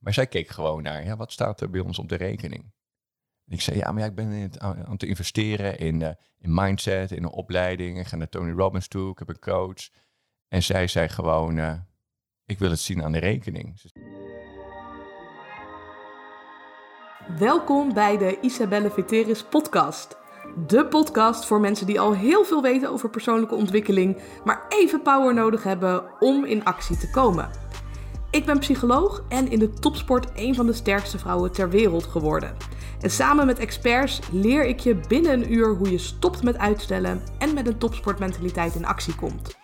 Maar zij keek gewoon naar, ja, wat staat er bij ons op de rekening? En ik zei, ja, maar ik ben aan het investeren in, eh, in mindset, in een opleiding. Ik ga naar Tony Robbins toe, ik heb een coach. En zij zei gewoon, eh, ik wil het zien aan de rekening. Welkom bij de Isabelle Veteris podcast. De podcast voor mensen die al heel veel weten over persoonlijke ontwikkeling, maar even power nodig hebben om in actie te komen. Ik ben psycholoog en in de topsport een van de sterkste vrouwen ter wereld geworden. En samen met experts leer ik je binnen een uur hoe je stopt met uitstellen en met een topsportmentaliteit in actie komt.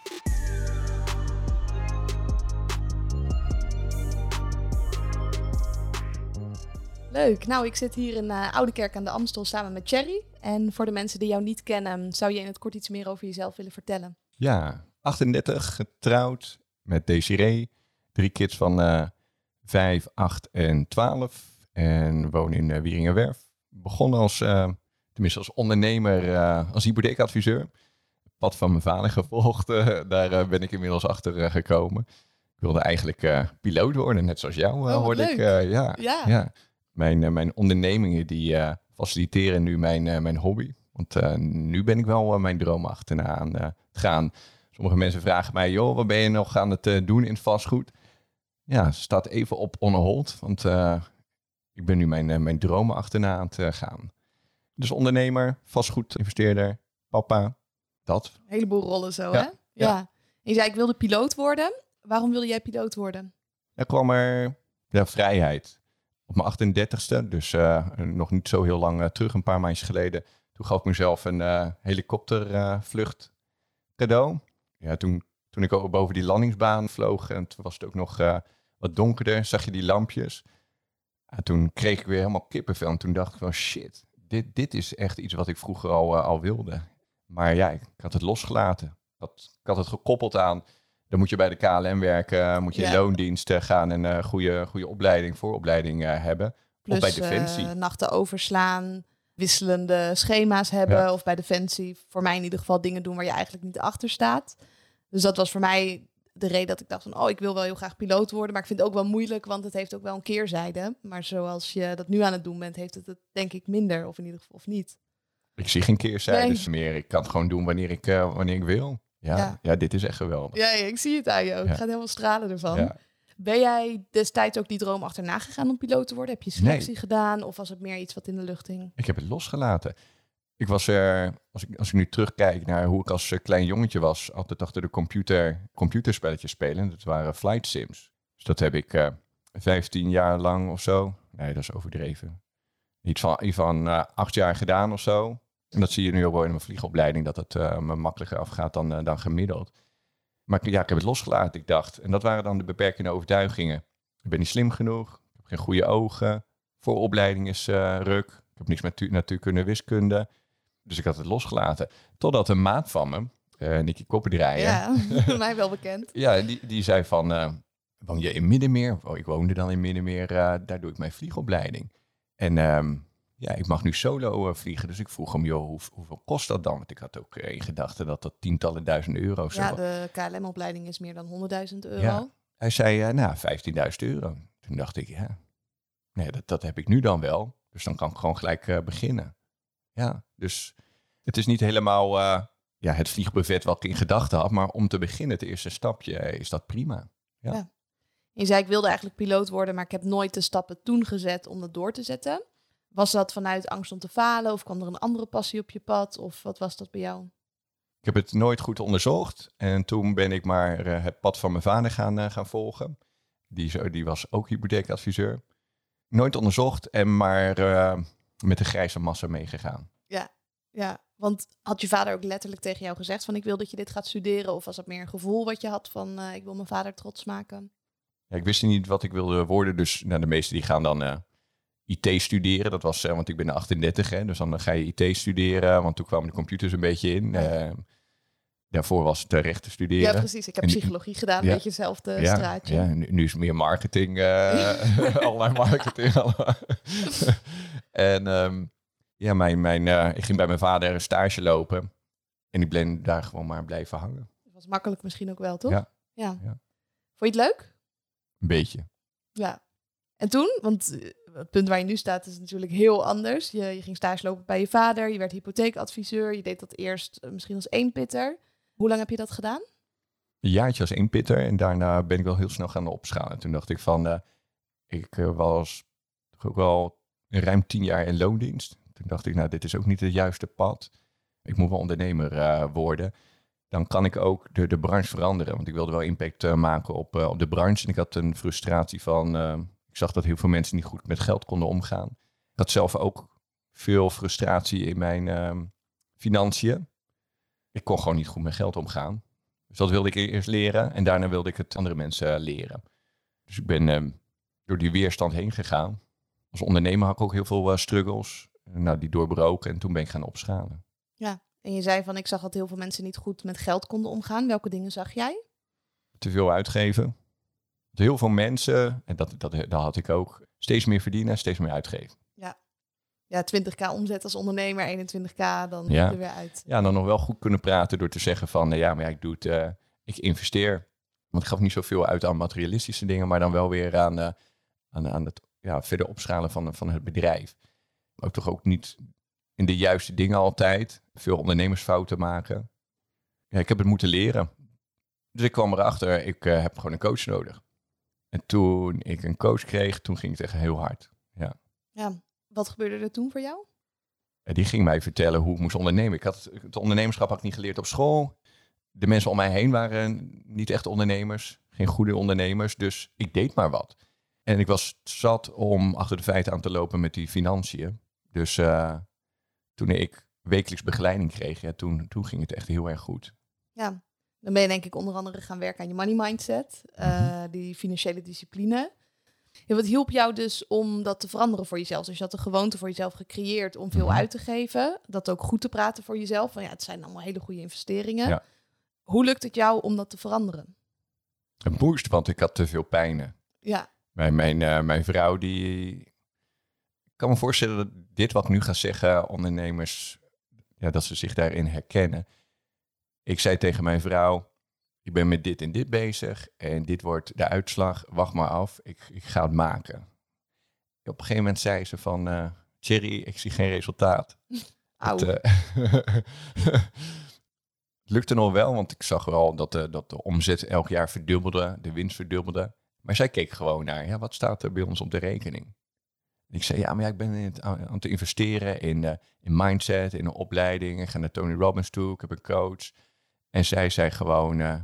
Leuk. Nou, ik zit hier in uh, Oude Kerk aan de Amstel samen met Cherry. En voor de mensen die jou niet kennen, zou je in het kort iets meer over jezelf willen vertellen? Ja, 38, getrouwd met Desiree. Drie kids van uh, 5, 8 en 12. En woon in uh, Wieringenwerf. Begon als, uh, tenminste als ondernemer, uh, als hypotheekadviseur. Pad van mijn vader gevolgd. daar ben ik inmiddels achter gekomen. Ik wilde eigenlijk piloot worden, net zoals jou oh, hoorde leuk. ik. ja, Ja. ja. Mijn, mijn ondernemingen die faciliteren nu mijn, mijn hobby. Want nu ben ik wel mijn droom achterna aan het gaan. Sommige mensen vragen mij, joh, wat ben je nog aan het doen in het vastgoed? Ja, staat even op on hold, want uh, ik ben nu mijn, uh, mijn dromen achterna aan het uh, gaan. Dus ondernemer, vastgoedinvesteerder, papa, dat. Een heleboel rollen zo, Ja, hè? ja. En je zei, ik wilde piloot worden. Waarom wilde jij piloot worden? Er kwam er ja, vrijheid. Op mijn 38ste, dus uh, nog niet zo heel lang uh, terug, een paar maandjes geleden. Toen gaf ik mezelf een uh, helikoptervlucht cadeau. Ja, toen, toen ik boven die landingsbaan vloog en toen was het ook nog wat donkerder, zag je die lampjes. Ja, toen kreeg ik weer helemaal kippenvel en toen dacht ik van shit, dit, dit is echt iets wat ik vroeger al, uh, al wilde. Maar ja, ik, had het losgelaten. Ik had, ik had het gekoppeld aan, dan moet je bij de KLM werken, moet je in Ja. loondiensten gaan en een goede, goede opleiding, vooropleiding uh, hebben. Plus of bij Defensie. eh, nachten overslaan, wisselende schema's hebben. Ja. Of bij Defensie, voor mij in ieder geval, dingen doen waar je eigenlijk niet achter staat. Dus dat was voor mij de reden dat ik dacht van, oh, ik wil wel heel graag piloot worden. Maar ik vind het ook wel moeilijk, want het heeft ook wel een keerzijde. Maar zoals je dat nu aan het doen bent, heeft het het denk ik minder. Of in ieder geval, of niet. Ik zie geen keerzijdes Nee. meer. Ik kan het gewoon doen wanneer ik, uh, wanneer ik wil. Ja, Ja. ja. dit is echt geweldig. Ja, ja, ik zie het aan je ook. Ja. Ik ga helemaal stralen ervan. Ben jij destijds ook die droom achterna gegaan om piloot te worden? Heb je selectie gedaan? Of was het meer iets wat in de lucht hing? Ik heb het losgelaten. Ik was er, als ik, als ik nu terugkijk naar hoe ik als eh, klein jongetje was, altijd achter de computer computerspelletjes spelen. Dat waren flight sims. Dus dat heb ik eh 15 jaar lang of zo. Nee, dat is overdreven. Iets van, van eh, acht jaar gedaan of zo. En dat zie je nu ook wel in mijn vliegopleiding, dat het me makkelijker afgaat dan, dan gemiddeld. Maar ja, ik heb het losgelaten. Ik dacht, en dat waren dan de beperkende overtuigingen. Ik ben niet slim genoeg, ik heb geen goede ogen, vooropleiding is ruk, ik heb niks met tu- natuurkunde, wiskunde. Dus ik had het losgelaten. Totdat een maat van me, eh Nicky Koppendraaier, ja. Ja, mij wel bekend. die, die zei van, eh, woon je in Middenmeer? Oh, ik woonde dan in Middenmeer, eh, daar doe ik mijn vliegopleiding. En ehm, ja, ik mag nu solo vliegen. Dus ik vroeg hem, joh, hoe, hoeveel kost dat dan? Want ik had ook in gedachten dat dat tientallen duizenden euro's Ja, de KLM-opleiding is meer dan 100.000 euro. Ja. Hij zei, nou, 15.000 euro. Toen dacht ik, ja, nee, dat, dat heb ik nu dan wel. Dus dan kan ik gewoon gelijk beginnen. Ja, dus het is niet helemaal eh, ja, het vliegbuffet wat ik in gedachten had. Maar om te beginnen, het eerste stapje, eh, is dat prima. Je zei, ik wilde eigenlijk piloot worden, maar ik heb nooit de stappen toen gezet om dat door te zetten. Was dat vanuit angst om te falen? Of kwam er een andere passie op je pad? Of wat was dat bij jou? Ik heb het nooit goed onderzocht. En toen ben ik maar eh, het pad van mijn vader gaan, gaan volgen. Die, zo- die was ook hypotheekadviseur. Nooit onderzocht en maar met de grijze massa meegegaan. Ja, want had je vader ook letterlijk tegen jou gezegd van ik wil dat je dit gaat studeren? Of was dat meer een gevoel wat je had van eh, ik wil mijn vader trots maken? Ja, ik wist niet wat ik wilde worden, dus nou, de meesten die gaan dan eh, IT studeren. Dat was, eh, want ik ben 38, hè, dus dan ga je IT studeren, want toen kwamen de computers een beetje in. Ja. Daarvoor was het eh, rechten studeren. Ja, precies. Ik heb En- psychologie gedaan, een ja. beetje hetzelfde Ja, straatje. ja, nu, nu is meer marketing, allerlei marketing. allemaal. en ehm, ja, mijn, mijn, eh, ik ging bij mijn vader een stage lopen en ik ben daar gewoon maar blijven hangen. Dat was makkelijk misschien ook wel, toch? Ja. ja. Ja. Vond je het leuk? Een beetje. Ja. En toen, want het punt waar je nu staat is natuurlijk heel anders. Je, je ging stage lopen bij je vader, je werd hypotheekadviseur, je deed dat eerst misschien als eenpitter. Hoe lang heb je dat gedaan? Een jaartje als eenpitter en daarna ben ik wel heel snel gaan opschalen. Toen dacht ik van, uh, ik was ook wel ruim tien jaar in loondienst. Toen dacht ik, nou, dit is ook niet het juiste pad. Ik moet wel ondernemer worden dan kan ik ook de, de branche veranderen. Want ik wilde wel impact maken op, op de branche. En ik had een frustratie van, ik zag dat heel veel mensen niet goed met geld konden omgaan. Ik had zelf ook veel frustratie in mijn ehm, financiën. Ik kon gewoon niet goed met geld omgaan. Dus dat wilde ik e-, eerst leren en daarna wilde ik het andere mensen leren. Dus ik ben ehm, door die weerstand heen gegaan. Als ondernemer had ik ook heel veel struggles. Nou, die doorbroken en toen ben ik gaan opschalen. Ja, en je zei van ik zag dat heel veel mensen niet goed met geld konden omgaan. Welke dingen zag jij? Te veel uitgeven. Heel veel mensen, en dat, dat, dat had ik ook, steeds meer verdienen, steeds meer uitgeven. Ja, ja 20k omzet als ondernemer, 21k, dan ja. er weer uit. Ja, dan nog wel goed kunnen praten door te zeggen van, ja, maar ja, ik doe het, uh, ik investeer. Want ik gaf niet zoveel uit aan materialistische dingen, maar dan wel weer aan, uh, aan, aan het ja, verder opschalen van, van het bedrijf. Ook toch ook niet in de juiste dingen altijd. Veel ondernemersfouten maken. Ja, ik heb het moeten leren. Dus ik kwam erachter, ik uh, heb gewoon een coach nodig. En toen ik een coach kreeg, toen ging het echt heel hard. Ja. ja. Wat gebeurde er toen voor jou? Die ging mij vertellen hoe ik moest ondernemen. Ik had het ondernemerschap had ik niet geleerd op school. De mensen om mij heen waren niet echt ondernemers, geen goede ondernemers. Dus ik deed maar wat. En ik was zat om achter de feiten aan te lopen met die financiën. Dus uh, toen ik wekelijks begeleiding kreeg, ja, toen, toen ging het echt heel erg goed. Ja, dan ben je denk ik onder andere gaan werken aan je money mindset, uh, die financiële discipline. Ja, wat hielp jou dus om dat te veranderen voor jezelf? Dus je had een gewoonte voor jezelf gecreëerd om veel mhm. uit te geven. Dat ook goed te praten voor jezelf. Van ja, het zijn allemaal hele goede investeringen. Ja. Hoe lukt het jou om dat te veranderen? Een boost, want ik had te veel pijnen. Ja. Mijn, mijn, uh, mijn vrouw die ik kan me voorstellen dat dit wat ik nu ga zeggen, ondernemers, ja, dat ze zich daarin herkennen. Ik zei tegen mijn vrouw, ik ben met dit en dit bezig en dit wordt de uitslag, wacht maar af, ik, ik ga het maken. Op een gegeven moment zei ze van, uh, Thierry, ik zie geen resultaat. Het, uh, het lukte nog wel, want ik zag wel dat de, dat de omzet elk jaar verdubbelde, de winst verdubbelde. Maar zij keek gewoon naar, ja, wat staat er bij ons op de rekening? ik zei, ja, maar ja, ik ben het, aan het investeren in, uh, in mindset, in een opleiding. Ik ga naar Tony Robbins toe, ik heb een coach. En zij zei gewoon, uh,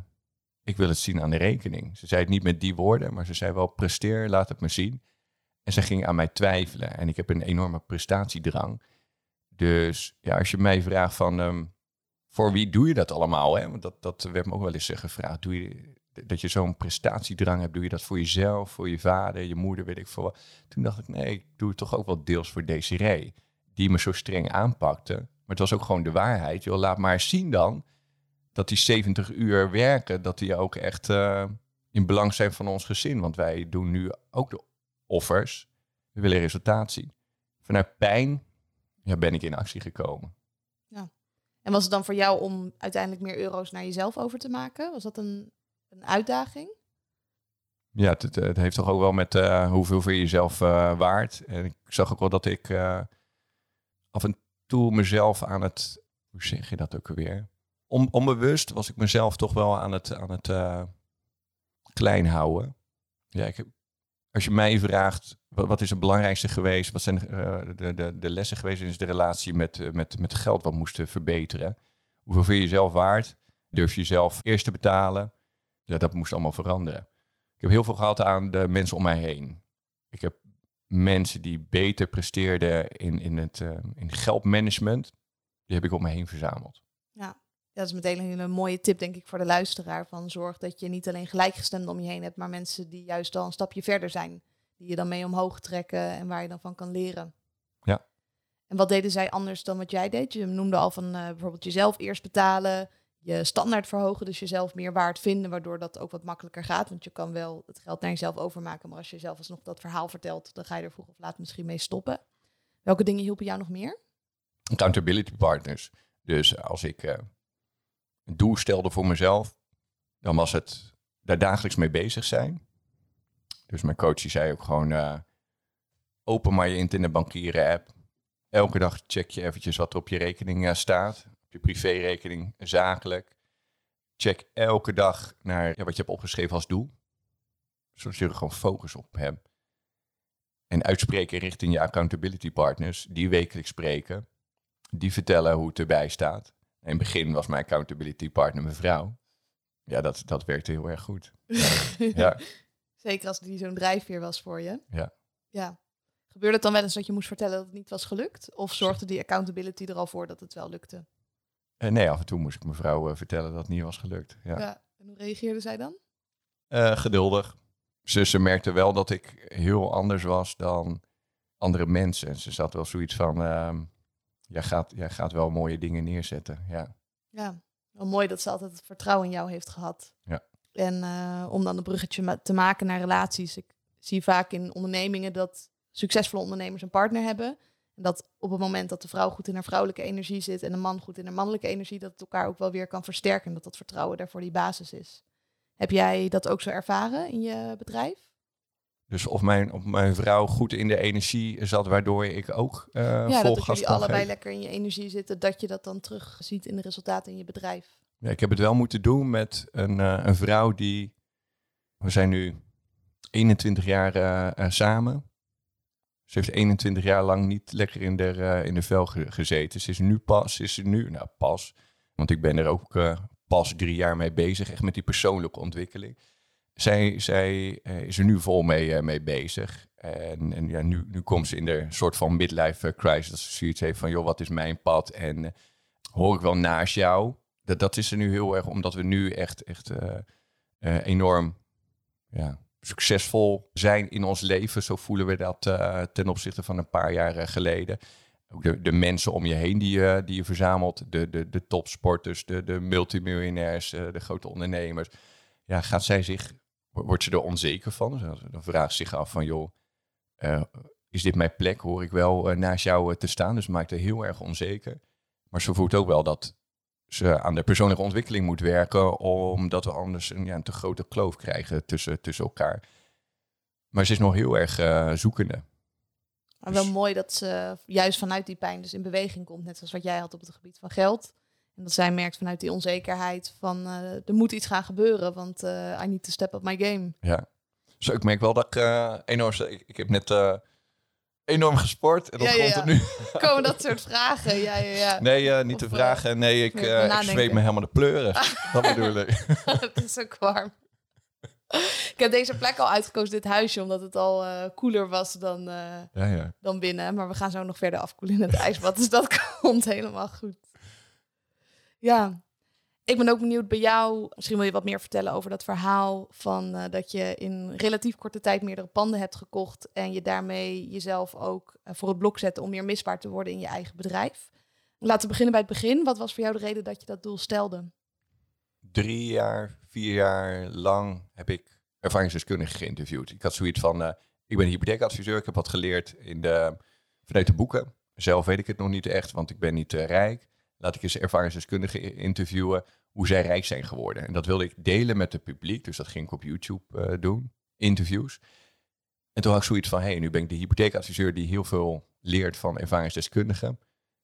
ik wil het zien aan de rekening. Ze zei het niet met die woorden, maar ze zei wel, presteer, laat het me zien. En ze ging aan mij twijfelen. En ik heb een enorme prestatiedrang. Dus ja, als je mij vraagt van, um, voor wie doe je dat allemaal? Hè? Want dat, dat werd me ook wel eens gevraagd. Doe je, dat je zo'n prestatiedrang hebt, doe je dat voor jezelf, voor je vader, je moeder, weet ik veel Toen dacht ik, nee, ik doe het toch ook wel deels voor Desiree, die me zo streng aanpakte. Maar het was ook gewoon de waarheid. Joh, laat maar zien dan dat die 70 uur werken, dat die ook echt uh, in belang zijn van ons gezin. Want wij doen nu ook de offers. We willen resultaat zien. Vanuit pijn ja, ben ik in actie gekomen. Ja. En was het dan voor jou om uiteindelijk meer euro's naar jezelf over te maken? Was dat een een uitdaging? Ja, het, het, heeft toch ook wel met uh, hoeveel voor jezelf uh, waard. En ik zag ook wel dat ik af en toe mezelf aan het, hoe zeg je dat ook alweer? On, onbewust was ik mezelf toch wel aan het, aan het klein houden. Ja, ik als je mij vraagt, wat, is het belangrijkste geweest? Wat zijn de, de, de, lessen geweest in de relatie met, met, met geld wat moesten verbeteren? Hoeveel vind je jezelf waard? Durf je jezelf eerst te betalen? ja, dat moest allemaal veranderen. Ik heb heel veel gehad aan de mensen om mij heen. Ik heb mensen die beter presteerden in, in het in geldmanagement, die heb ik om me heen verzameld. Dat is meteen een mooie tip, denk ik, voor de luisteraar. Van zorg dat je niet alleen gelijkgestemden om je heen hebt, maar mensen die juist al een stapje verder zijn. Die je dan mee omhoog trekken en waar je dan van kan leren. Ja. En wat deden zij anders dan wat jij deed? Je noemde al van uh, bijvoorbeeld jezelf eerst betalen, je standaard verhogen, dus jezelf meer waard vinden, waardoor dat ook wat makkelijker gaat. Want je kan wel het geld naar jezelf overmaken, maar als je zelf alsnog dat verhaal vertelt, dan ga je er vroeg of laat misschien mee stoppen. Welke dingen hielpen jou nog meer? Accountability partners. Dus als ik uh, een doel stelde voor mezelf, dan was het daar dagelijks mee bezig zijn. Dus mijn coach die zei ook gewoon, eh, open maar je internetbankieren app. Elke dag check je eventjes wat er op je rekening eh, staat. Op je privérekening, zakelijk. Check elke dag naar ja, wat je hebt opgeschreven als doel. Zodat je er gewoon focus op hebt. En uitspreken richting je accountability partners, die wekelijks spreken. Die vertellen hoe het erbij staat. In het begin was mijn accountability partner mijn vrouw. Ja, dat, dat werkte heel erg goed. Ja. Zeker als die zo'n drijfveer was voor je. Ja. Ja. Gebeurde het dan wel eens dat je moest vertellen dat het niet was gelukt? Of zorgde die accountability er al voor dat het wel lukte? Eh, nee, af en toe moest ik mijn vrouw eh, vertellen dat het niet was gelukt. Ja. Ja. En hoe reageerde zij dan? Eh, geduldig. Ze, ze merkte wel dat ik heel anders was dan andere mensen. Ze zat wel zoiets van, ehm, jij, gaat, jij gaat wel mooie dingen neerzetten. Ja. Ja, wel mooi dat ze altijd het vertrouwen in jou heeft gehad. Ja. En eh, om dan een bruggetje ma- te maken naar relaties. Ik zie vaak in ondernemingen dat succesvolle ondernemers een partner hebben. En dat op het moment dat de vrouw goed in haar vrouwelijke energie zit en de man goed in haar mannelijke energie, dat het elkaar ook wel weer kan versterken. En dat dat vertrouwen daarvoor die basis is. Heb jij dat ook zo ervaren in je bedrijf? Dus of mijn, of mijn vrouw goed in de energie zat, waardoor ik ook eh ja, dat jullie allebei geven. lekker in je energie zitten, dat je dat dan terug ziet in de resultaten in je bedrijf. Ja, ik heb het wel moeten doen met een, eh, een vrouw die... We zijn nu 21 jaar eh, samen. Ze heeft 21 jaar lang niet lekker in de, in de vel ge- gezeten. Ze is nu pas, is ze nu, nou pas, want ik ben er ook pas drie jaar mee bezig, echt met die persoonlijke ontwikkeling. Zij, zij eh, is er nu vol mee, eh, mee bezig. En, en ja, nu, nu komt ze in de soort van midlife eh, crisis. Dat ze zoiets heeft van, joh, wat is mijn pad? En hoor ik wel naast jou? Dat, dat is er nu heel erg, omdat we nu echt, echt enorm ja, succesvol zijn in ons leven. Zo voelen we dat ten opzichte van een paar jaar geleden. De, mensen om je heen die, je die je verzamelt. De, de, de topsporters, de, de multimiljonairs, de grote ondernemers. Ja, gaat zij zich, wordt ze er onzeker van? Dan vraagt zich af van, joh, eh, is dit mijn plek? Hoor ik wel eh, naast jou eh, te staan? Dus maakt haar heel erg onzeker. Maar ze voelt ook wel dat ze aan de persoonlijke ontwikkeling moet werken, omdat we anders een, ja, een te grote kloof krijgen tussen, tussen elkaar. Maar ze is nog heel erg zoekende. Maar wel Dus- mooi dat ze juist vanuit die pijn dus in beweging komt. Net zoals wat jij had op het gebied van geld. En dat zij merkt vanuit die onzekerheid van eh, er moet iets gaan gebeuren. Want eh, I need to step up my game. Ja. Dus ik merk wel dat ik eh, enorm... Ik, ik heb net enorm gesport en op Ja, ja. er nu... Komen dat soort vragen? Ja, ja, ja. Nee, niet Of, te vragen. Nee, ik, ik zweet me helemaal de pleuren. dat bedoel ik. het is ook warm. ik heb deze plek al uitgekozen, dit huisje, omdat het al eh, koeler was dan, Ja, ja. dan binnen. Maar we gaan zo nog verder afkoelen in het ijsbad. Dus dat komt helemaal goed. Ja, ik ben ook benieuwd bij jou. Misschien wil je wat meer vertellen over dat verhaal van eh, dat je in relatief korte tijd meerdere panden hebt gekocht. En je daarmee jezelf ook eh, voor het blok zet om meer misbaar te worden in je eigen bedrijf. Laten we beginnen bij het begin. Wat was voor jou de reden dat je dat doel stelde? drie jaar, vier jaar lang heb ik ervaringsdeskundigen geïnterviewd. Ik had zoiets van, eh, ik ben hypotheekadviseur, ik heb wat geleerd in de, vanuit de boeken. Zelf weet ik het nog niet echt, want ik ben niet eh, rijk. Laat ik eens ervaringsdeskundigen interviewen hoe zij rijk zijn geworden. En dat wilde ik delen met het publiek, dus dat ging ik op YouTube eh, doen, interviews. En toen had ik zoiets van, hé, hey, nu ben ik de hypotheekadviseur die heel veel leert van ervaringsdeskundigen.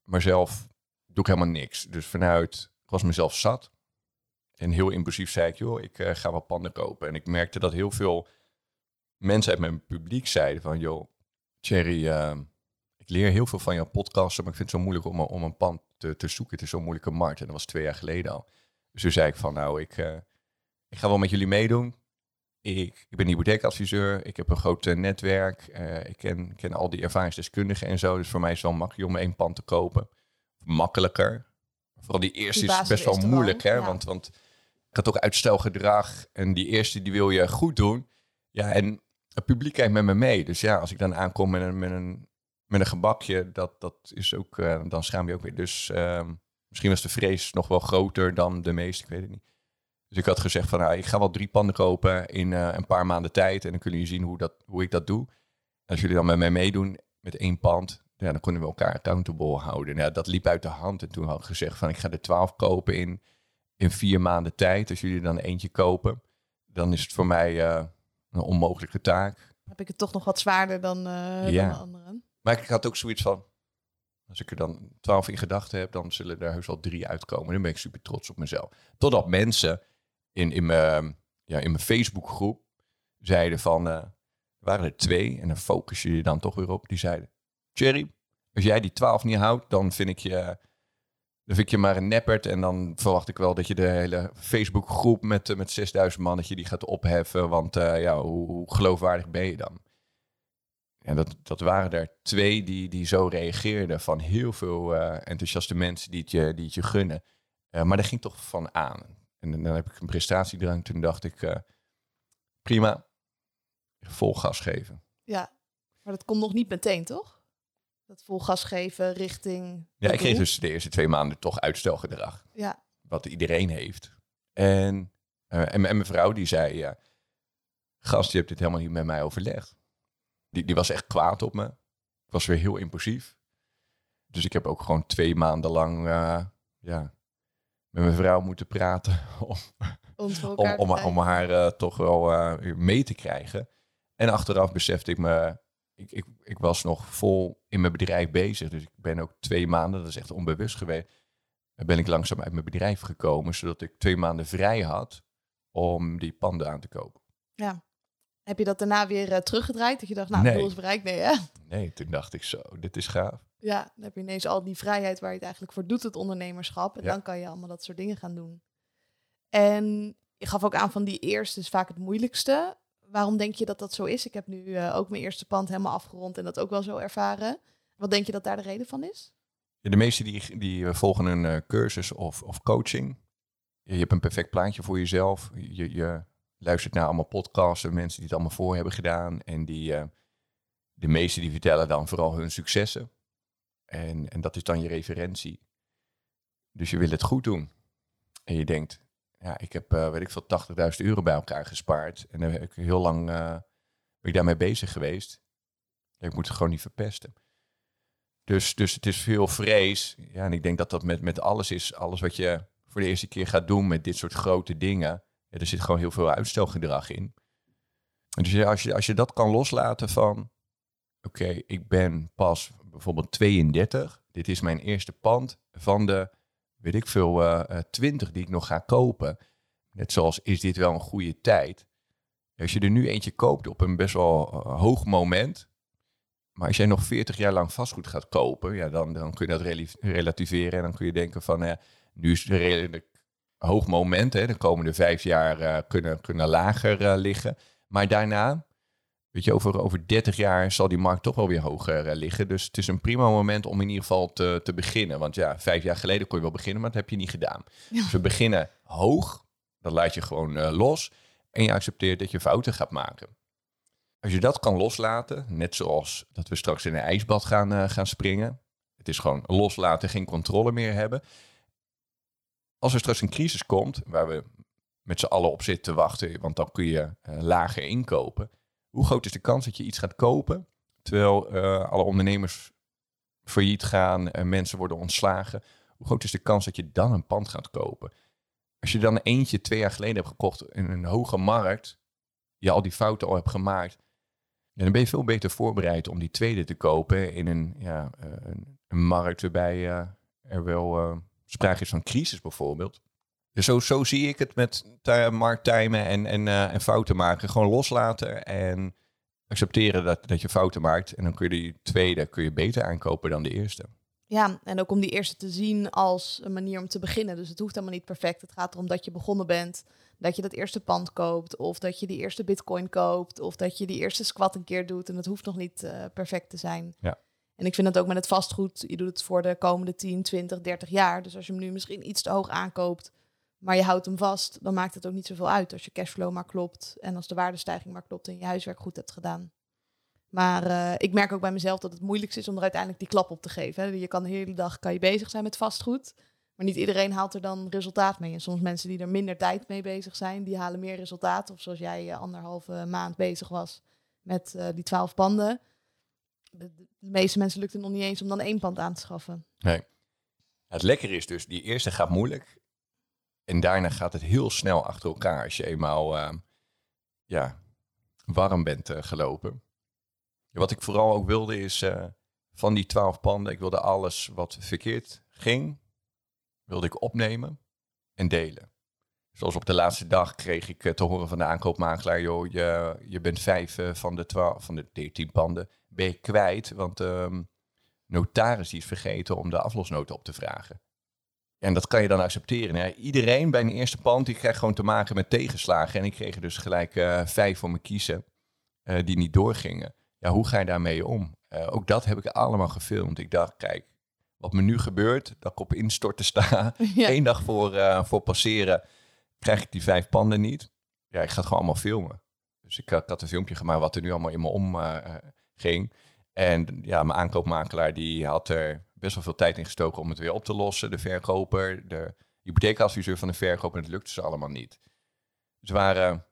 Maar zelf doe ik helemaal niks. Dus vanuit, ik was mezelf zat. En heel impulsief zei ik, joh, ik eh, ga wat panden kopen. En ik merkte dat heel veel mensen uit mijn publiek zeiden van, joh, Thierry, eh, ik leer heel veel van jouw podcasten, maar ik vind het zo moeilijk om, om een pand te, te zoeken. Het is zo'n moeilijke markt. En dat was twee jaar geleden al. Dus toen zei ik van, nou, ik, eh, ik ga wel met jullie meedoen. Ik, ik ben hypotheekadviseur, ik heb een groot eh, netwerk, eh, ik ken, ken al die ervaringsdeskundigen en zo. Dus voor mij is het wel makkelijk om één pand te kopen. Makkelijker. Vooral die eerste Die is best wel moeilijk, hè? ja. Want, want ik had ook uitstelgedrag en die eerste die wil je goed doen. Ja, en het publiek kijkt met me mee. Dus ja, als ik dan aankom met een, met een, met een gebakje, dat, dat is ook, eh, dan schaam je ook weer. Dus ehm, misschien was de vrees nog wel groter dan de meeste, ik weet het niet. Dus ik had gezegd van, nou, ik ga wel drie panden kopen in eh, een paar maanden tijd. En dan kunnen jullie zien hoe, dat, hoe ik dat doe. Als jullie dan met mij meedoen met één pand, ja, dan kunnen we elkaar accountable houden. Nou, dat liep uit de hand. En toen had ik gezegd van, ik ga er twaalf kopen in, in vier maanden tijd. Als jullie dan eentje kopen, dan is het voor mij eh, een onmogelijke taak. Heb ik het toch nog wat zwaarder dan, Ja. dan de anderen. Maar ik had ook zoiets van, als ik er dan twaalf in gedachten heb, dan zullen er heus wel drie uitkomen. Dan ben ik super trots op mezelf. Totdat mensen in, in mijn, ja, in mijn Facebookgroep zeiden van, eh, waren er twee, en dan focus je je dan toch weer op, die zeiden, Thierry, als jij die twaalf niet houdt, dan vind ik je, dan vind ik je maar een neppert. En dan verwacht ik wel dat je de hele Facebookgroep met, eh, met 6000 man, die gaat opheffen. Want eh, ja, hoe, hoe geloofwaardig ben je dan? En dat, dat waren er twee die, die zo reageerden van heel veel eh, enthousiaste mensen die het je, die het je gunnen. Eh, maar daar ging toch van aan. En dan heb ik een prestatiedrang. Toen dacht ik, eh, prima, vol gas geven. Ja, maar dat komt nog niet meteen, toch? Dat vol gas geven richting... Ja, ik kreeg dus de eerste twee maanden toch uitstelgedrag. Ja, Wat iedereen heeft. En, en, en mijn vrouw die zei, gast, je hebt dit helemaal niet met mij overlegd. Die, die was echt kwaad op me. Ik was weer heel impulsief. Dus ik heb ook gewoon twee maanden lang eh, ja, met mijn vrouw moeten praten om, om om, haar eh, toch wel eh, mee te krijgen. En achteraf besefte ik me, ik, ik, ik was nog vol in mijn bedrijf bezig. Dus ik ben ook twee maanden, dat is echt onbewust geweest, ben ik langzaam uit mijn bedrijf gekomen, zodat ik twee maanden vrij had om die panden aan te kopen. Ja. Heb je dat daarna weer eh, teruggedraaid? Dat je dacht, nou, Nee. doel is bereikt? Nee, hè? Nee, toen dacht ik zo, dit is gaaf. Ja, dan heb je ineens al die vrijheid waar je het eigenlijk voor doet, het ondernemerschap. En Ja. dan kan je allemaal dat soort dingen gaan doen. En je gaf ook aan van die eerste is vaak het moeilijkste. Waarom denk je dat dat zo is? Ik heb nu eh, ook mijn eerste pand helemaal afgerond en dat ook wel zo ervaren. Wat denk je dat daar de reden van is? Ja, de meesten die, die eh, volgen een cursus of, of coaching. Je hebt een perfect plaatje voor jezelf. Je, je luistert naar allemaal podcasts en mensen die het allemaal voor hebben gedaan. En die, eh, de meesten die vertellen dan vooral hun successen. En, en dat is dan je referentie. Dus je wil het goed doen. En je denkt, ja, ik heb, eh, weet ik veel, 80.000 euro bij elkaar gespaard. En dan heb ik heel lang eh, ben ik daarmee bezig geweest. Ik moet het gewoon niet verpesten. Dus, dus het is veel vrees. Ja, en ik denk dat dat met, met alles is. Alles wat je voor de eerste keer gaat doen met dit soort grote dingen. Er zit gewoon heel veel uitstelgedrag in. Dus als, je, als je dat kan loslaten van... Oké, ik ben pas bijvoorbeeld 32. Dit is mijn eerste pand van de, weet ik veel, eh eh, 20 die ik nog ga kopen. Net zoals, is dit wel een goede tijd? Als je er nu eentje koopt op een best wel eh, hoog moment... Maar als jij nog 40 jaar lang vastgoed gaat kopen, ja, dan, dan kun je dat relativeren. En dan kun je denken van, eh, nu is redelijk hoog moment. Hè, de komende vijf jaar eh, kunnen, kunnen lager eh, liggen. Maar daarna, weet je, over, over 30 jaar zal die markt toch wel weer hoger eh, liggen. Dus het is een prima moment om in ieder geval te, te beginnen. Want ja, vijf jaar geleden kon je wel beginnen, maar dat heb je niet gedaan. Ja. Dus we beginnen hoog, dat laat je gewoon los. En je accepteert dat je fouten gaat maken. Als je dat kan loslaten, net zoals dat we straks in een ijsbad gaan, gaan springen. Het is gewoon loslaten, geen controle meer hebben. Als er straks een crisis komt, waar we met z'n allen op zitten te wachten, want dan kun je eh, lager inkopen. Hoe groot is de kans dat je iets gaat kopen, terwijl eh, alle ondernemers failliet gaan en mensen worden ontslagen? Hoe groot is de kans dat je dan een pand gaat kopen? Als je dan eentje twee jaar geleden hebt gekocht in een hoge markt, je al die fouten al hebt gemaakt, dan ben je veel beter voorbereid om die tweede te kopen in een, ja, eh, een, markt waarbij eh, er wel sprake is van crisis bijvoorbeeld. Dus zo, zo zie ik het met ti- markttimen en, en, eh, en fouten maken. Gewoon loslaten en accepteren dat, dat je fouten maakt. En dan kun je die tweede kun je beter aankopen dan de eerste. Ja, en ook om die eerste te zien als een manier om te beginnen. Dus het hoeft helemaal niet perfect. Het gaat erom dat je begonnen bent, dat je dat eerste pand koopt, of dat je die eerste bitcoin koopt, of dat je die eerste squat een keer doet. En het hoeft nog niet eh, perfect te zijn. Ja. En ik vind het ook met het vastgoed, je doet het voor de komende 10, 20, 30 jaar. Dus als je hem nu misschien iets te hoog aankoopt, maar je houdt hem vast, dan maakt het ook niet zoveel uit als je cashflow maar klopt en als de waardestijging maar klopt en je huiswerk goed hebt gedaan. Maar eh, ik merk ook bij mezelf dat het moeilijkst is om er uiteindelijk die klap op te geven. Hè. Je kan de hele dag kan je bezig zijn met vastgoed. Maar niet iedereen haalt er dan resultaat mee. En soms mensen die er minder tijd mee bezig zijn, die halen meer resultaat. Of zoals jij eh, anderhalve maand bezig was met eh, die twaalf panden. De, meeste mensen lukt het nog niet eens om dan één pand aan te schaffen. Nee. Het lekker is dus, die eerste gaat moeilijk. En daarna gaat het heel snel achter elkaar. Als je eenmaal eh, ja, warm bent eh, gelopen. Wat ik vooral ook wilde is eh, van die twaalf panden, ik wilde alles wat verkeerd ging, wilde ik opnemen en delen. Zoals op de laatste dag kreeg ik eh, te horen van de aankoopmakelaar, joh, je, je bent vijf eh, van de twaalf, van de dertien panden, ben je kwijt, want de notaris die is vergeten om de aflosnoten op te vragen. En dat kan je dan accepteren. Hè? Iedereen bij een eerste pand die krijgt gewoon te maken met tegenslagen. En ik kreeg er dus gelijk eh, vijf voor me kiezen die niet doorgingen. Ja, hoe ga je daarmee om? Ook dat heb ik allemaal gefilmd. Ik dacht, kijk, wat me nu gebeurt, dat ik op instorten sta. Ja. Eén dag voor, voor passeren krijg ik die vijf panden niet. Ja, ik ga het gewoon allemaal filmen. Dus ik, had- ik had een filmpje gemaakt wat er nu allemaal in me om eh, eh. En ja, mijn aankoopmakelaar die had er best wel veel tijd in gestoken om het weer op te lossen. De verkoper, de hypotheekadviseur van de verkoper. En het lukte ze allemaal niet. Er waren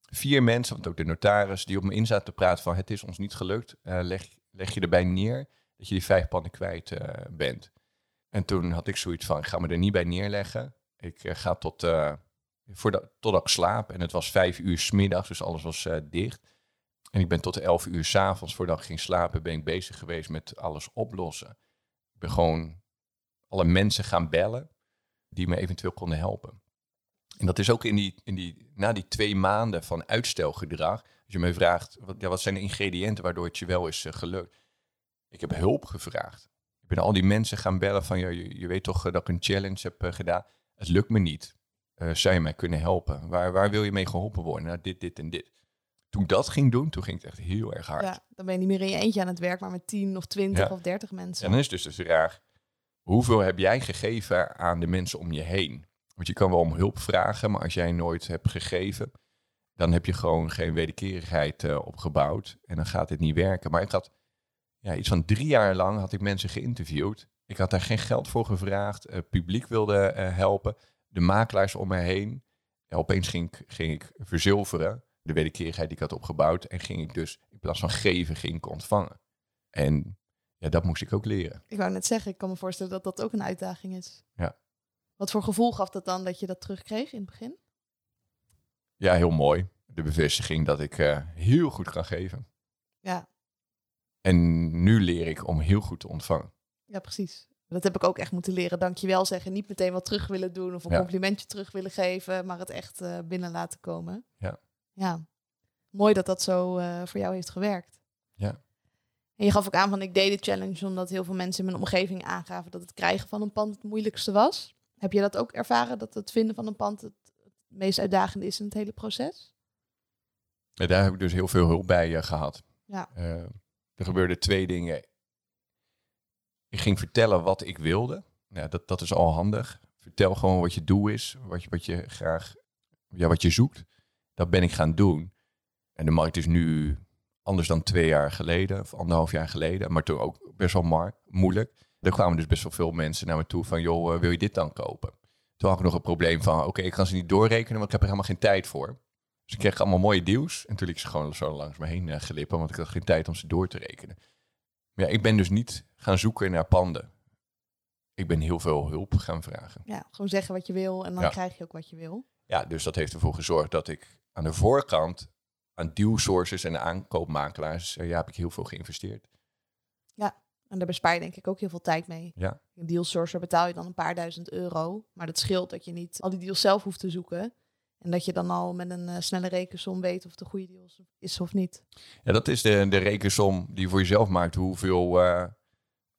vier mensen, want ook de notaris, die op me in zaten te praten van het is ons niet gelukt. Eh, leg, leg je erbij neer dat je die vijf panden kwijt eh, bent. En toen had ik zoiets van, ik ga me er niet bij neerleggen. Ik eh, ga tot, eh voordat, totdat ik slaap. En het was vijf uur smiddags, dus alles was eh, dicht. En ik ben tot elf uur s'avonds, voordat ik ging slapen, ben ik bezig geweest met alles oplossen. Ik ben gewoon alle mensen gaan bellen die me eventueel konden helpen. En dat is ook in die, in die, na die twee maanden van uitstelgedrag. Als je me vraagt, wat, wat zijn de ingrediënten waardoor het je wel is eh, gelukt? Ik heb hulp gevraagd. Ik ben al die mensen gaan bellen van, ja, je, je weet toch eh, dat ik een challenge heb gedaan. Het lukt me niet. Eh, zou je mij kunnen helpen? Waar, waar wil je mee geholpen worden? Nou, dit, dit en dit. Toen ik dat ging doen, toen ging het echt heel erg hard. Ja, dan ben je niet meer in je eentje aan het werk, maar met 10 of 20 Ja. of 30 mensen. En dan is dus de vraag, hoeveel heb jij gegeven aan de mensen om je heen? Want je kan wel om hulp vragen, maar als jij nooit hebt gegeven, dan heb je gewoon geen wederkerigheid eh, opgebouwd en dan gaat het niet werken. Maar ik had ja, iets van drie jaar lang had ik mensen geïnterviewd. Ik had daar geen geld voor gevraagd. Het publiek wilde eh, helpen. De makelaars om me heen. Opeens ging ik, ging ik verzilveren. De wederkerigheid die ik had opgebouwd. En ging ik dus in plaats van geven, ging ik ontvangen. En ja, dat moest ik ook leren. Ik wou net zeggen, ik kan me voorstellen dat dat ook een uitdaging is. Ja. Wat voor gevoel gaf dat dan dat je dat terugkreeg in het begin? Ja, heel mooi. De bevestiging dat ik eh, heel goed kan geven. Ja, En nu leer ik om heel goed te ontvangen. ja precies. Dat heb ik ook echt moeten leren. Dankjewel zeggen. Niet meteen wat terug willen doen of een Ja. complimentje terug willen geven, maar het echt eh, binnen laten komen. Ja. Ja. Mooi dat dat zo eh, voor jou heeft gewerkt. Ja. En je gaf ook aan van ik deed de challenge omdat heel veel mensen in mijn omgeving aangaven dat het krijgen van een pand het moeilijkste was. Heb je dat ook ervaren dat het vinden van een pand het, het meest uitdagende is in het hele proces? Daar heb ik dus heel veel hulp bij eh, gehad. Ja. Er gebeurden twee dingen. Ik ging vertellen wat ik wilde. Dat, dat is al handig. Vertel gewoon wat je doel is, wat je, wat je graag, ja, wat je zoekt. Dat ben ik gaan doen. En de markt is nu anders dan twee jaar geleden, of anderhalf jaar geleden, maar toen ook best wel moeilijk. Er kwamen dus best wel veel mensen naar me toe van, joh, eh, wil je dit dan kopen? Toen had ik nog een probleem van, oké, ik kan ze niet doorrekenen, want ik heb er helemaal geen tijd voor. Dus ik kreeg allemaal mooie deals. En toen liet ik ze gewoon zo langs me heen eh, glippen, want ik had geen tijd om ze door te rekenen. Maar ja, ik ben dus niet gaan zoeken naar panden. Ik ben heel veel hulp gaan vragen. Ja, gewoon zeggen wat je wil en dan Ja. krijg je ook wat je wil. Ja, dus dat heeft ervoor gezorgd dat ik aan de voorkant aan deal sources en aankoopmakelaars, ja, heb ik heel veel geïnvesteerd. En daar bespaar je denk ik ook heel veel tijd mee. Ja. Een deal sourcer betaal je dan een paar duizend euro. Maar dat scheelt dat je niet al die deals zelf hoeft te zoeken. En dat je dan al met een eh, snelle rekensom weet of een goede deal is- is of niet. Ja, dat is de, de rekensom die je voor jezelf maakt. Hoeveel eh,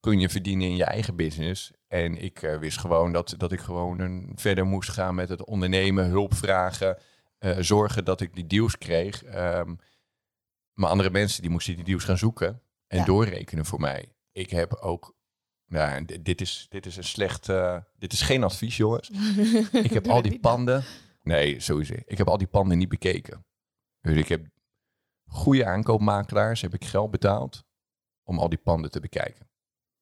kun je verdienen in je eigen business? En ik eh, wist gewoon dat, dat ik gewoon een, verder moest gaan met het ondernemen, hulp vragen, eh, zorgen dat ik die deals kreeg. Ehm, maar andere mensen die moesten die deals gaan zoeken en Ja. doorrekenen voor mij. Ik heb ook, nou, dit- is, dit is een slecht, eh, dit is geen advies jongens. Ik heb al die panden. Nee, sowieso. Ik heb al die panden niet bekeken. Dus ik heb goede aankoopmakelaars, heb ik geld betaald om al die panden te bekijken.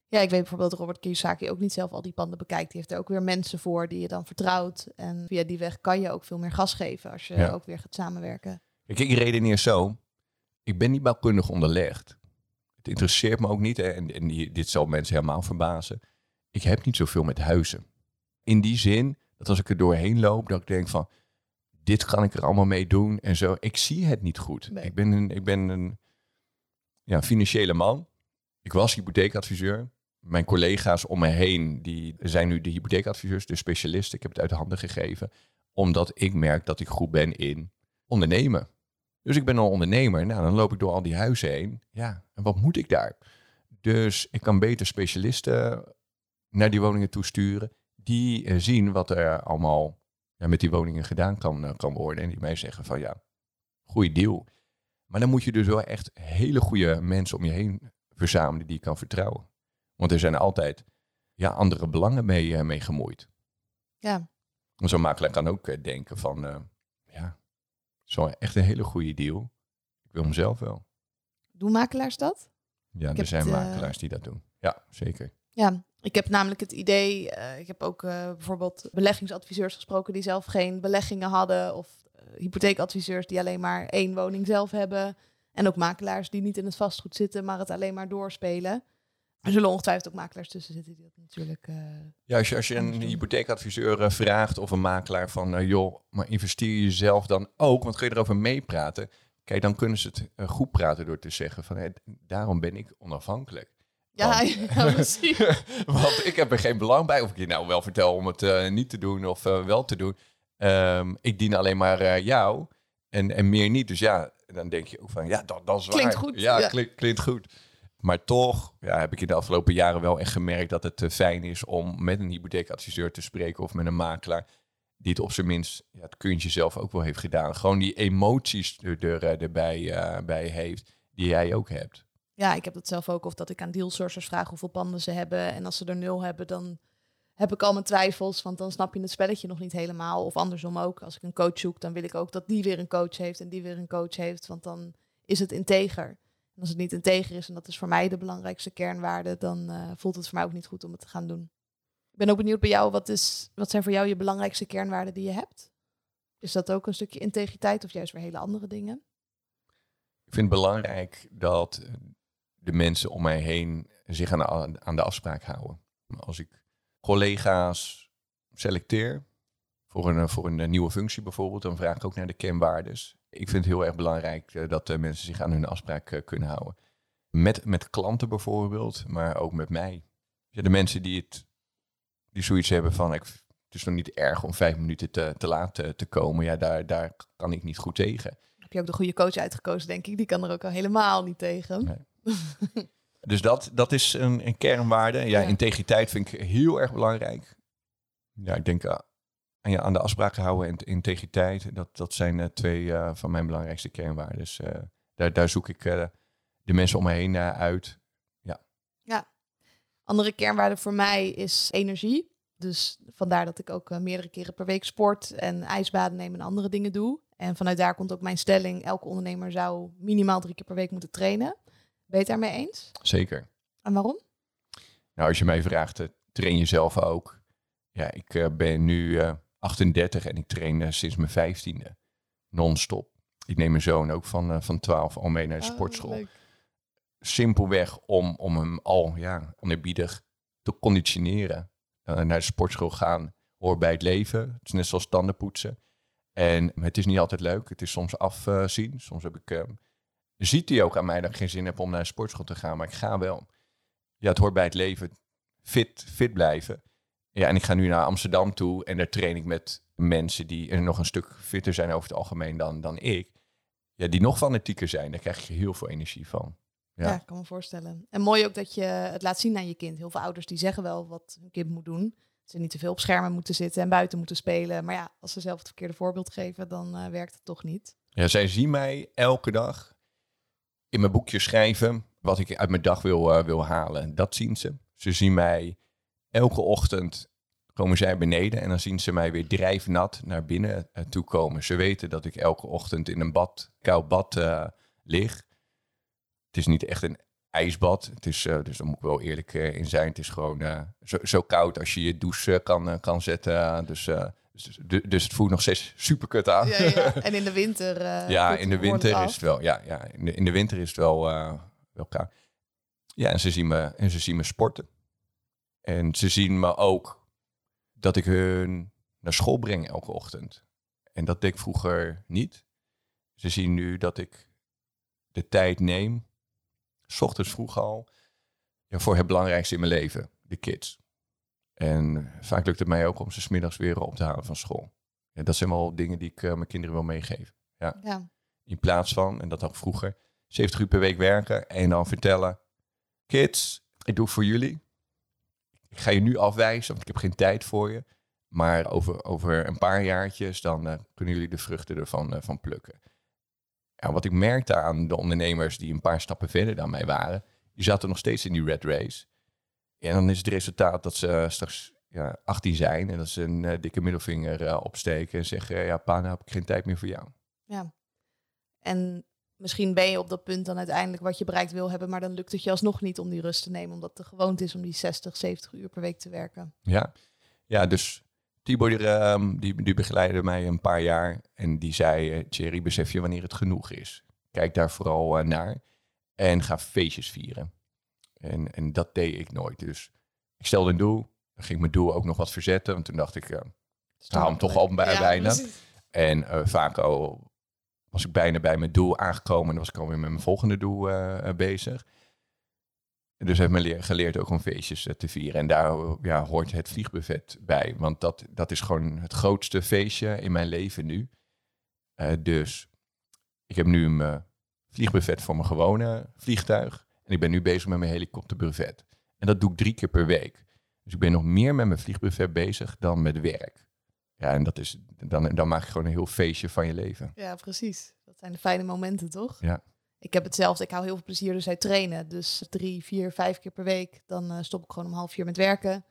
Ja, ik weet bijvoorbeeld dat Robert Kiyosaki ook niet zelf al die panden bekijkt. Die heeft er ook weer mensen voor die je dan vertrouwt. En via die weg kan je ook veel meer gas geven als je Ja. ook weer gaat samenwerken. Kijk, ik redeneer zo. Ik ben niet bouwkundig onderlegd. Het interesseert me ook niet. hè, En, en die- dit zal mensen helemaal verbazen. Ik heb niet zoveel met huizen. In die zin dat als ik er doorheen loop, dat ik denk van... dit kan ik er allemaal mee doen en zo. Ik zie het niet goed. Nee. Ik ben een, ik ben een ja, financiële man. Ik was hypotheekadviseur. Mijn collega's om me heen, die zijn nu de hypotheekadviseurs, de specialisten. Ik heb het uit de handen gegeven, omdat ik merk dat ik goed ben in ondernemen. Dus ik ben een ondernemer. Nou, dan loop ik door al die huizen heen. Ja, en wat moet ik daar? Dus ik kan beter specialisten naar die woningen toesturen. Die eh, zien wat er allemaal ja, met die woningen gedaan kan, eh, kan worden. En die mij zeggen van ja, goede deal. Maar dan moet je dus wel echt hele goede mensen om je heen verzamelen die je kan vertrouwen. Want er zijn altijd ja, andere belangen mee, eh, mee gemoeid. Ja, Zo'n makelaar kan ook eh, denken van eh, ja, zo echt een hele goede deal. Ik wil hem zelf wel. doen makelaars dat? Ja, er zijn het, makelaars die dat doen. Ja, zeker. Ja, ik heb namelijk het idee, ik heb ook bijvoorbeeld beleggingsadviseurs gesproken die zelf geen beleggingen hadden, of hypotheekadviseurs die alleen maar één woning zelf hebben, en ook makelaars die niet in het vastgoed zitten, maar het alleen maar doorspelen. Er zullen ongetwijfeld ook makelaars tussen zitten die dat natuurlijk. eh, Ja, als je, als je een hypotheekadviseur eh, vraagt of een makelaar van, eh, joh, maar investeer je zelf dan ook, want kun je erover meepraten? Kijk, dan kunnen ze het goed praten door te zeggen van, daarom ben ik onafhankelijk. ja, Want- ja, precies. Want ik heb er geen belang bij of ik je nou wel vertel om het niet te doen of wel te doen. Ehm, ik dien alleen maar jou en, en meer niet. Dus ja, dan denk je ook van, ja, dat, dat is Klinkt waar. goed, Ja, ja. Klinkt, klinkt goed. Maar toch ja, heb ik in de afgelopen jaren wel echt gemerkt dat het eh, fijn is om met een hypotheekadviseur te spreken of met een makelaar die het op zijn minst ja, het kuntje zelf ook wel heeft gedaan. Gewoon die emoties er, eh, erbij eh, bij heeft die jij ook hebt. Ja, ik heb dat zelf ook. Of dat ik aan dealsourcers vraag hoeveel panden ze hebben. En als ze er nul hebben, dan heb ik al mijn twijfels. Want dan snap je het spelletje nog niet helemaal. Of andersom ook. Als ik een coach zoek, dan wil ik ook dat die weer een coach heeft. En die weer een coach heeft. Want dan is het integer. En als het niet integer is, en dat is voor mij de belangrijkste kernwaarde, dan eh, voelt het voor mij ook niet goed om het te gaan doen. Ik ben ook benieuwd bij jou, wat, is, wat zijn voor jou je belangrijkste kernwaarden die je hebt? Is dat ook een stukje integriteit of juist weer hele andere dingen? Ik vind het belangrijk dat de mensen om mij heen zich aan de, aan de afspraak houden. Als ik collega's selecteer voor een, voor een eh, nieuwe functie bijvoorbeeld, dan vraag ik ook naar de kenwaardes. Ik vind het heel erg belangrijk eh, dat de mensen zich aan hun afspraak eh, kunnen houden. Met, met klanten bijvoorbeeld, maar ook met mij. De mensen die, het, die zoiets hebben van, ik, het is nog niet erg om vijf minuten te, te laat eh, te komen. Ja, daar, daar kan ik niet goed tegen. Heb je ook de goede coach uitgekozen, denk ik. Die kan er ook al helemaal niet tegen. Nee. Dus dat, dat is een, een kernwaarde. Ja, Ja. integriteit vind ik heel erg belangrijk. Ja, ik denk eh, aan, je, aan de afspraken houden en integriteit. Dat, dat zijn eh, twee eh, van mijn belangrijkste kernwaarden. Dus eh, daar, daar zoek ik de mensen om me heen uit. Andere kernwaarde voor mij is energie. Dus vandaar dat ik ook meerdere keren per week sport en ijsbaden neem en andere dingen doe. En vanuit daar komt ook mijn stelling: elke ondernemer zou minimaal drie keer per week moeten trainen. Ben je het daarmee eens? Zeker. En waarom? Nou, als je mij vraagt, train je zelf ook? Ja, ik ben nu 38 en ik train eh, sinds mijn vijftiende. Non-stop. Ik neem mijn zoon ook van, eh, van 12 al mee naar de sportschool. simpelweg om, om hem al ja, oneerbiedig te conditioneren. Eh, naar de sportschool gaan hoort bij het leven. Het is net zoals tanden poetsen. En het is niet altijd leuk. Het is soms afzien. Soms heb ik, eh, ziet hij ook aan mij dat ik geen zin heb om naar de sportschool te gaan. Maar ik ga wel. Ja, het hoort bij het leven. Fit, fit blijven. Ja, en ik ga nu naar Amsterdam toe. En daar train ik met mensen die er nog een stuk fitter zijn over het algemeen dan, dan ik. Ja, die nog fanatieker zijn. Daar krijg je heel veel energie van. Ja. Ja. ik kan me voorstellen. En mooi ook dat je het laat zien aan je kind. Heel veel ouders die zeggen wel wat hun kind moet doen. Dat ze niet te veel op schermen moeten zitten en buiten moeten spelen. Maar ja, als ze zelf het verkeerde voorbeeld geven, dan eh, werkt het toch niet. Ja, zij zien mij elke dag in mijn boekje schrijven wat ik uit mijn dag wil, eh, wil halen. Dat zien ze. Ze zien mij elke ochtend komen zij beneden en dan zien ze mij weer drijfnat naar binnen eh, toe komen. Ze weten dat ik elke ochtend in een bad, koud bad eh, lig. Het is niet echt een ijsbad. Het is, eh, dus daar moet ik wel eerlijk in zijn. Het is gewoon zo, zo koud als je je douche kan, kan zetten. dus, dus, dus het voelt nog steeds super kut aan. Ja, ja. En in de winter. Ja, in de winter is het wel. Ja, ja in, de, in de winter is het wel, wel koud. Ja, en ze, zien me, en ze zien me sporten. En ze zien me ook dat ik hun naar school breng elke ochtend. En dat deed ik vroeger niet. Ze zien nu dat ik de tijd neem, s ochtends vroeg al, ja, voor het belangrijkste in mijn leven, de kids. En vaak lukt het mij ook om ze smiddags weer op te halen van school. En dat zijn wel dingen die ik uh, mijn kinderen wil meegeven. Ja. Ja. In plaats van, en dat ook vroeger, 70 uur per week werken en dan vertellen, kids, ik doe het voor jullie. Ik ga je nu afwijzen, want ik heb geen tijd voor je. Maar over, over een paar jaartjes, dan uh, kunnen jullie de vruchten ervan uh, van plukken. Ja, wat ik merkte aan de ondernemers die een paar stappen verder dan mij waren, die zaten nog steeds in die red race. En dan is het resultaat dat ze straks ja, 18 zijn en dat ze een dikke middelvinger opsteken en zeggen, ja pa, nou heb ik geen tijd meer voor jou. Ja, en misschien ben je op dat punt dan uiteindelijk wat je bereikt wil hebben, maar dan lukt het je alsnog niet om die rust te nemen, omdat de gewoonte is om die 60, 70 uur per week te werken. Ja, ja dus Tibor die, um, die, die begeleidde mij een paar jaar en die zei, uh, Thierry, besef je wanneer het genoeg is? Kijk daar vooral uh, naar en ga feestjes vieren. En, en dat deed ik nooit. Dus ik stelde een doel, dan ging ik mijn doel ook nog wat verzetten, want toen dacht ik, uh, hou hem toch al bij, ja, bijna. Precies. En vaak al was ik bijna bij mijn doel aangekomen en was ik alweer met mijn volgende doel uh, bezig. Dus heb me geleerd ook om feestjes uh, te vieren. En daar ja, hoort het vliegbuffet bij. Want dat, dat is gewoon het grootste feestje in mijn leven nu. Dus ik heb nu mijn vliegbuffet voor mijn gewone vliegtuig. En ik ben nu bezig met mijn helikopterbuffet. En dat doe ik drie keer per week. Dus ik ben nog meer met mijn vliegbuffet bezig dan met werk. Ja, en dat is, dan, dan maak je gewoon een heel feestje van je leven. Ja, precies. Dat zijn de fijne momenten, toch? Ja. Ik heb hetzelfde. Ik hou heel veel plezier dus uit trainen. Dus drie, vier, vijf keer per week. Dan uh, stop ik gewoon om half vier met werken.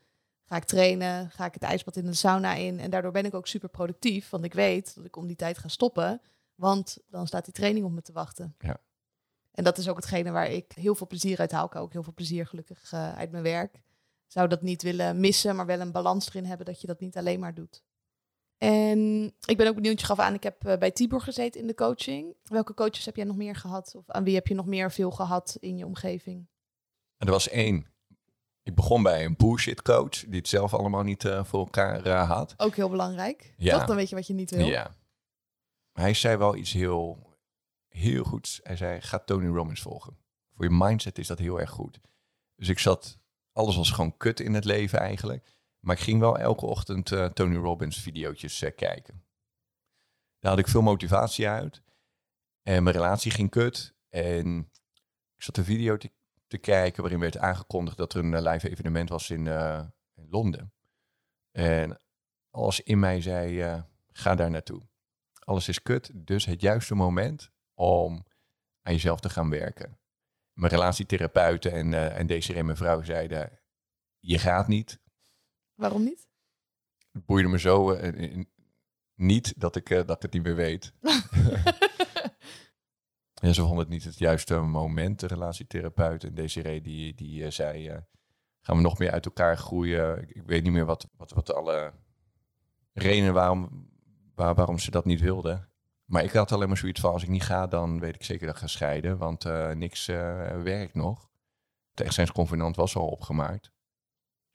Ga ik trainen, ga ik het ijsbad in de sauna in. En daardoor ben ik ook super productief. Want ik weet dat ik om die tijd ga stoppen. Want dan staat die training op me te wachten. Ja. En dat is ook hetgene waar ik heel veel plezier uit haal. Ik ook heel veel plezier gelukkig uh, uit mijn werk. Zou dat niet willen missen, maar wel een balans erin hebben dat je dat niet alleen maar doet. En ik ben ook benieuwd, je gaf aan, ik heb uh, bij Tibor gezeten in de coaching. Welke coaches heb jij nog meer gehad? Of aan wie heb je nog meer veel gehad in je omgeving? Er was één. Ik begon bij een bullshit coach, die het zelf allemaal niet uh, voor elkaar uh, had. Ook heel belangrijk. Ja. Toch, dan weet je wat je niet wil. Ja. Hij zei wel iets heel, heel goeds. Hij zei, ga Tony Robbins volgen. Voor je mindset is dat heel erg goed. Dus ik zat, alles was gewoon kut in het leven eigenlijk. Maar ik ging wel elke ochtend uh, Tony Robbins video's uh, kijken. Daar had ik veel motivatie uit. En mijn relatie ging kut. En ik zat een video te, kijken waarin werd aangekondigd dat er een uh, live evenement was in, in, Londen. En alles in mij zei, ga daar naartoe. Alles is kut, dus het juiste moment om aan jezelf te gaan werken. Mijn relatietherapeuten en, en deze en mijn vrouw zeiden, je gaat niet, Waarom niet? Het boeide me zo uh, niet dat ik, uh, dat ik het niet meer weet. ja, ze vonden het niet het juiste moment, de relatietherapeut. En Desiree die, die uh, zei, gaan we nog meer uit elkaar groeien? Ik, ik, weet niet meer wat, wat, wat alle redenen waarom, waar, waarom ze dat niet wilden. Maar ik had alleen maar zoiets van, als ik niet ga, dan weet ik zeker dat ik ga scheiden. Want niks werkt nog. De echtscheidsconvenant was al opgemaakt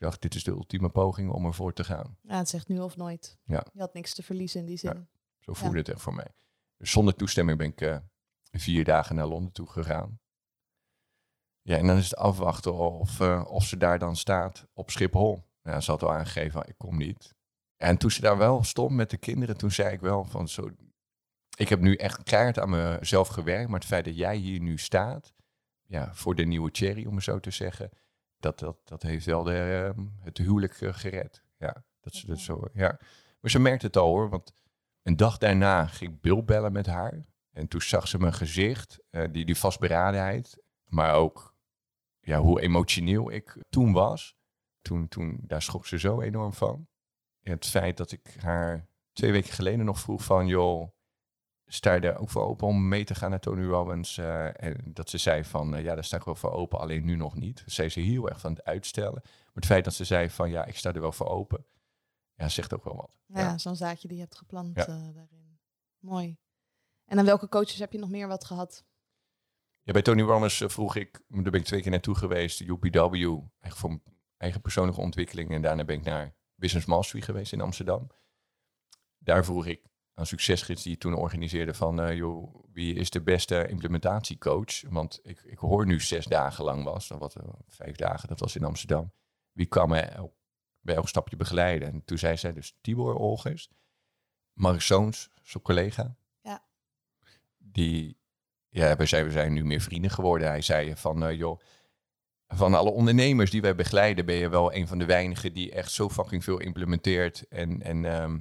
dacht, dit is de ultieme poging om ervoor te gaan. Ja, het zegt nu of nooit. Ja. Je had niks te verliezen in die zin. Ja, zo voelde het echt voor mij. Dus zonder toestemming ben ik uh, vier dagen naar Londen toe gegaan. Ja, en dan is het afwachten of, uh, of ze daar dan staat op Schiphol. Ja, ze had al aangegeven, ik kom niet. En toen ze daar wel stond met de kinderen, toen zei ik wel van zo... Ik heb nu echt keihard aan mezelf gewerkt, maar het feit dat jij hier nu staat, ja, voor de nieuwe Cherry, om het zo te zeggen, dat, dat, dat heeft wel de, uh, het huwelijk uh, gered. Ja, dat ze dat zo. Ja. Maar ze merkte het al hoor, want een dag daarna ging ik Bill bellen met haar. En toen zag ze mijn gezicht, uh, die, die vastberadenheid, maar ook ja, hoe emotioneel ik toen was. Toen, toen, daar schrok ze zo enorm van. En het feit dat ik haar twee weken geleden nog vroeg van, joh, sta je er ook voor open om mee te gaan naar Tony Robbins? Uh, en dat ze zei van, uh, ja, daar sta ik wel voor open, alleen nu nog niet. Zij is heel erg van het uitstellen. Maar het feit dat ze zei van, ja, ik sta er wel voor open, ja, zegt ook wel wat. Ja, ja. zo'n zaadje die je hebt geplant ja. uh, daarin. Mooi. En aan welke coaches heb je nog meer wat gehad? Ja, bij Tony Robbins vroeg ik, daar ben ik twee keer naartoe geweest, UPW, eigenlijk voor mijn eigen persoonlijke ontwikkeling. En daarna ben ik naar Business Mastery geweest in Amsterdam. Daar vroeg ik een succesgids die je toen organiseerde van, eh, joh, wie is de beste implementatiecoach? Want ik, ik hoor nu zes dagen lang was, of wat, eh, vijf dagen, dat was in Amsterdam. Wie kwam me el- bij elk stapje begeleiden? En toen zei zij dus Tibor Olgers, Mark Zoons, zijn collega. Ja. Die, ja, we zijn, we zijn nu meer vrienden geworden. Hij zei van, eh, joh, van alle ondernemers die wij begeleiden, ben je wel een van de weinigen die echt zo fucking veel implementeert. En, en ehm,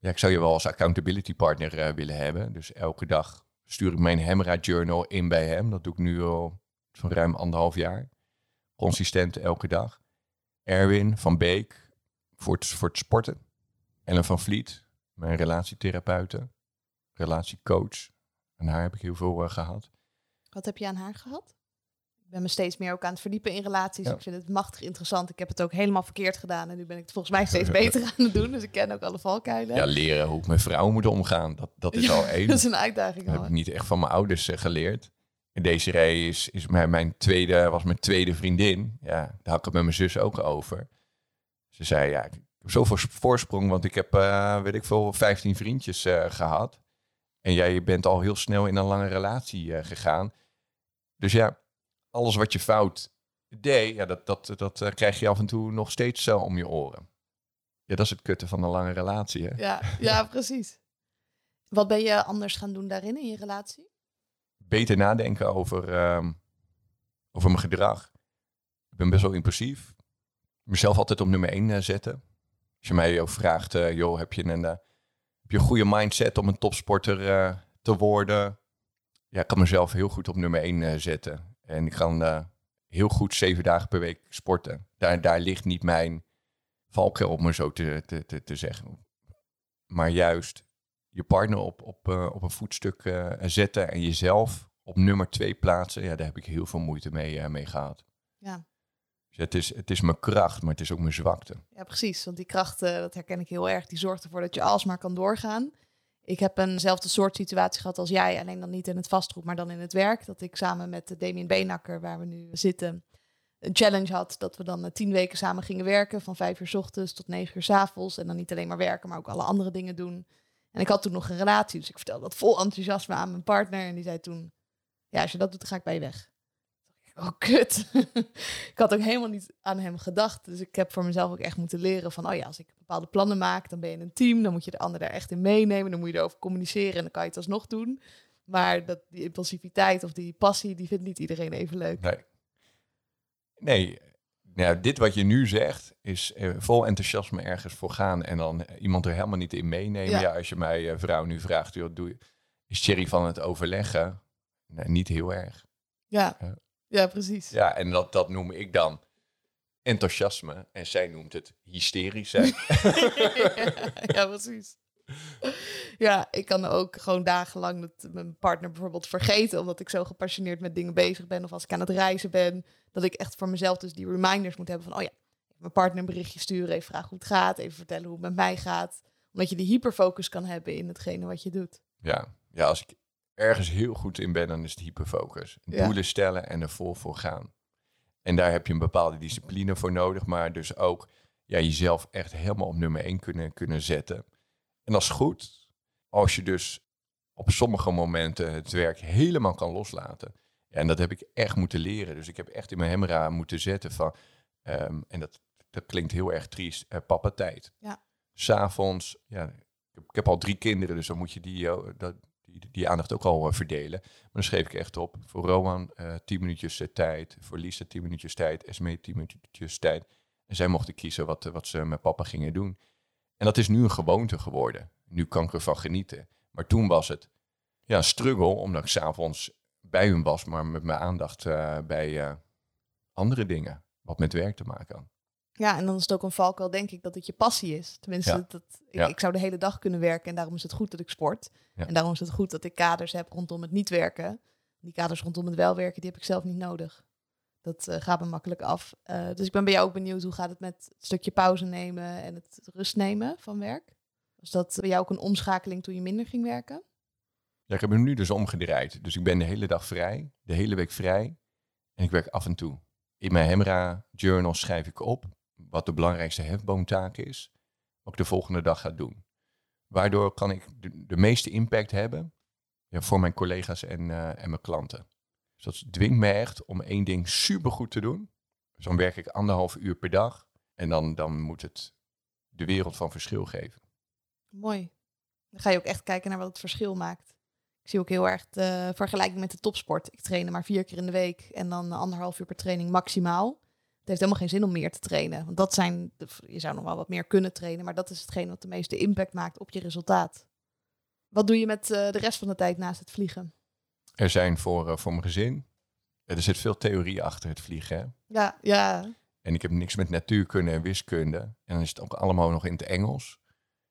ja, ik zou je wel als accountability partner eh, willen hebben. Dus elke dag stuur ik mijn Hemra Journal in bij hem. Dat doe ik nu al zo'n ruim anderhalf jaar. Consistent elke dag. Erwin van Beek voor het, voor het sporten. Ellen van Vliet, mijn relatietherapeute, relatiecoach. En haar heb ik heel veel eh, gehad. Wat heb je aan haar gehad? Ik ben me steeds meer ook aan het verdiepen in relaties. Ja. Ik vind het machtig interessant. Ik heb het ook helemaal verkeerd gedaan. En nu ben ik het volgens mij steeds beter aan het doen. Dus ik ken ook alle valkuilen. Ja, leren hoe ik met vrouwen moet omgaan. Dat, dat is al één. dat is een uitdaging Dat heb ik niet echt van mijn ouders eh, geleerd. En Desiree is, is mijn, mijn tweede, was mijn tweede vriendin. Ja, daar had ik het met mijn zus ook over. Ze zei, ja, ik heb zoveel voorsprong, want ik heb, eh, weet ik veel, 15 vriendjes eh, gehad. En jij bent al heel snel in een lange relatie gegaan. Dus ja, alles wat je fout deed, ja, dat, dat, dat eh, krijg je af en toe nog steeds zo om je oren. Ja, dat is het kutte van een lange relatie, hè? Ja, ja, precies. Wat ben je anders gaan doen daarin in je relatie? beter nadenken over, ehm, over mijn gedrag. Ik ben best wel impulsief. Mezelf altijd op nummer 1 zetten. Als je mij ook vraagt, eh, joh, heb je, een, eh, heb je een goede mindset om een topsporter eh, te worden? Ja, ik kan mezelf heel goed op nummer 1 zetten. En ik kan eh, heel goed zeven dagen per week sporten. Daar, daar ligt niet mijn valkuil op me zo te, te, te, te zeggen. Maar juist je partner op, op, eh, op een voetstuk eh, zetten en jezelf op nummer twee plaatsen, ja, daar heb ik heel veel moeite mee, mee gehad. Ja. Dus het, is, het is mijn kracht, maar het is ook mijn zwakte. Ja, precies. Want die kracht, dat herken ik heel erg, die zorgt ervoor dat je alsmaar kan doorgaan. Ik heb eenzelfde soort situatie gehad als jij, alleen dan niet in het vastgoed, maar dan in het werk. Dat ik samen met Damien Beenakker, waar we nu zitten, een challenge had. Dat we dan eh, tien weken samen gingen werken, van vijf uur 's ochtends tot negen uur 's avonds. En dan niet alleen maar werken, maar ook alle andere dingen doen. En ik had toen nog een relatie, dus ik vertelde dat vol enthousiasme aan mijn partner. En die zei toen, ja, als je dat doet, dan ga ik bij je weg. Oh, kut. ik had ook helemaal niet aan hem gedacht. Dus ik heb voor mezelf ook echt moeten leren van... oh ja, als ik bepaalde plannen maak, dan ben je een team. Dan moet je de ander daar echt in meenemen. Dan moet je erover communiceren en dan kan je het alsnog doen. Maar dat, die impulsiviteit of die passie, die vindt niet iedereen even leuk. Nee. Nee, nou, dit wat je nu zegt, is eh, vol enthousiasme ergens voor gaan en dan iemand er helemaal niet in meenemen. Ja. Ja, als je mij, eh, vrouw, nu vraagt, joh, doe je, is Thierry van het overleggen? Nee, niet heel erg. Ja, Ja. Ja precies. Ja, en dat, dat noem ik dan enthousiasme. En zij noemt het hysterisch zijn. ja, precies. Ja, ik kan ook gewoon dagenlang dat mijn partner bijvoorbeeld vergeten, omdat ik zo gepassioneerd met dingen bezig ben. Of als ik aan het reizen ben, dat ik echt voor mezelf dus die reminders moet hebben van, oh ja, mijn partner een berichtje sturen, even vragen hoe het gaat, even vertellen hoe het met mij gaat. Omdat je die hyperfocus kan hebben in hetgene wat je doet. ja. ja, als ik ergens heel goed in ben, dan is het hyperfocus. Ja. Doelen stellen en er vol voor gaan. En daar heb je een bepaalde discipline voor nodig, maar dus ook ja, jezelf echt helemaal op nummer 1 kunnen, kunnen zetten. En dat is goed als je dus op sommige momenten het werk helemaal kan loslaten. Ja, en dat heb ik echt moeten leren. Dus ik heb echt in mijn hemra moeten zetten van, ehm, en dat, dat klinkt heel erg triest, eh, papa tijd. Ja. S'avonds, ja, ik heb, ik heb al drie kinderen, dus dan moet je die, eh, dat, die, aandacht ook al eh, verdelen. Maar dan schreef ik echt op, voor Roman eh 10 minuutjes eh, tijd, voor Lisa 10 minuutjes tijd, Esme 10 minuutjes tijd. En zij mochten kiezen wat, eh, wat ze met papa gingen doen. En dat is nu een gewoonte geworden. Nu kan ik ervan genieten. Maar toen was het ja, een struggle, omdat ik s'avonds bij hun was, maar met mijn aandacht eh, bij eh, andere dingen, wat met werk te maken had. Ja, en dan is het ook een valkuil, denk ik, dat het je passie is. Tenminste, Ja. dat, ik, Ja. ik zou de hele dag kunnen werken en daarom is het goed dat ik sport. Ja. En daarom is het goed dat ik kaders heb rondom het niet werken. Die kaders rondom het wel werken, die heb ik zelf niet nodig. Dat eh, gaat me makkelijk af. Eh, dus ik ben bij jou ook benieuwd, hoe gaat het met het stukje pauze nemen en het rust nemen van werk? Was dat bij jou ook een omschakeling toen je minder ging werken? Ja, ik heb hem nu dus omgedraaid. Dus ik ben de hele dag vrij, de hele week vrij. En ik werk af en toe. In mijn Hemra journal schrijf ik op wat de belangrijkste hefboomtaak is. Ik de volgende dag ga doen. Waardoor kan ik de, meeste impact hebben ja, voor mijn collega's en, eh, en mijn klanten. Dus dat dwingt me echt om één ding supergoed te doen. Dus dan werk ik anderhalf uur per dag. En dan, dan moet het de wereld van verschil geven. Mooi. Dan ga je ook echt kijken naar wat het verschil maakt. Ik zie ook heel erg de vergelijking met de topsport. Ik train maar vier keer in de week en dan anderhalf uur per training maximaal. Het heeft helemaal geen zin om meer te trainen. Want dat zijn, de, je zou nog wel wat meer kunnen trainen, maar dat is hetgeen wat de meeste impact maakt op je resultaat. Wat doe je met eh, de rest van de tijd naast het vliegen? Er zijn voor, uh, voor mijn gezin, er zit veel theorie achter het vliegen. Hè? Ja, ja. En ik heb niks met natuurkunde en wiskunde. En dan is het ook allemaal nog in het Engels.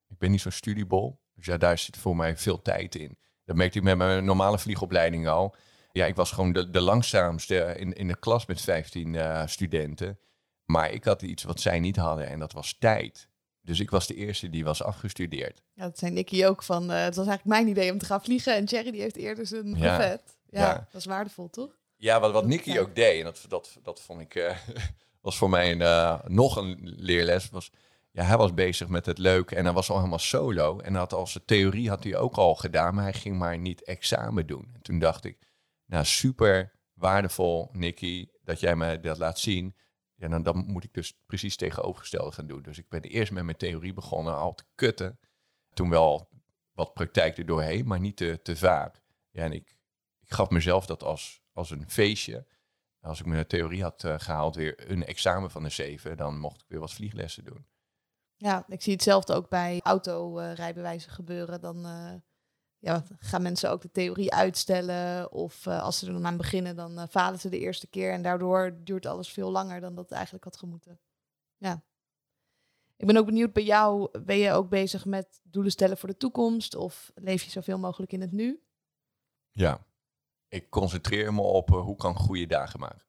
Ik ben niet zo'n studiebol. Dus ja, daar zit voor mij veel tijd in. Dat merkte ik met mijn normale vliegopleiding al. Ja, ik was gewoon de, de langzaamste in, in de klas met 15 uh, studenten. Maar ik had iets wat zij niet hadden en dat was tijd. Dus ik was de eerste die was afgestudeerd. Ja, dat zijn Nicky ook van. Uh, het was eigenlijk mijn idee om te gaan vliegen. En Jerry die heeft eerder zijn ja. Ja, ja, dat is waardevol, toch? Ja, wat, wat Nicky ook deed, en dat, dat, dat vond ik, uh, was voor mij een, uh, nog een leerles, was ja, hij was bezig met het leuke en hij was al helemaal solo. En had als theorie had hij ook al gedaan, maar hij ging maar niet examen doen. En toen dacht ik, nou super waardevol, Nicky, dat jij me dat laat zien. Ja, dan, dan moet ik dus precies tegenovergestelde gaan doen. Dus ik ben eerst met mijn theorie begonnen, al te kutten. Toen wel wat praktijk er doorheen, maar niet te, te vaak. Ja, en ik, ik gaf mezelf dat als, als een feestje. Als ik mijn theorie had uh, gehaald, weer een examen van de zeven, dan mocht ik weer wat vlieglessen doen. Ja, ik zie hetzelfde ook bij autorijbewijzen gebeuren. Dan uh, ja, gaan mensen ook de theorie uitstellen. Of uh, als ze er dan aan beginnen, dan uh, falen ze de eerste keer. En daardoor duurt alles veel langer dan dat het eigenlijk had gemoeten. Ja. Ik ben ook benieuwd bij jou, ben je ook bezig met doelen stellen voor de toekomst? Of leef je zoveel mogelijk in het nu? Ja, ik concentreer me op hoe kan ik goede dagen maken.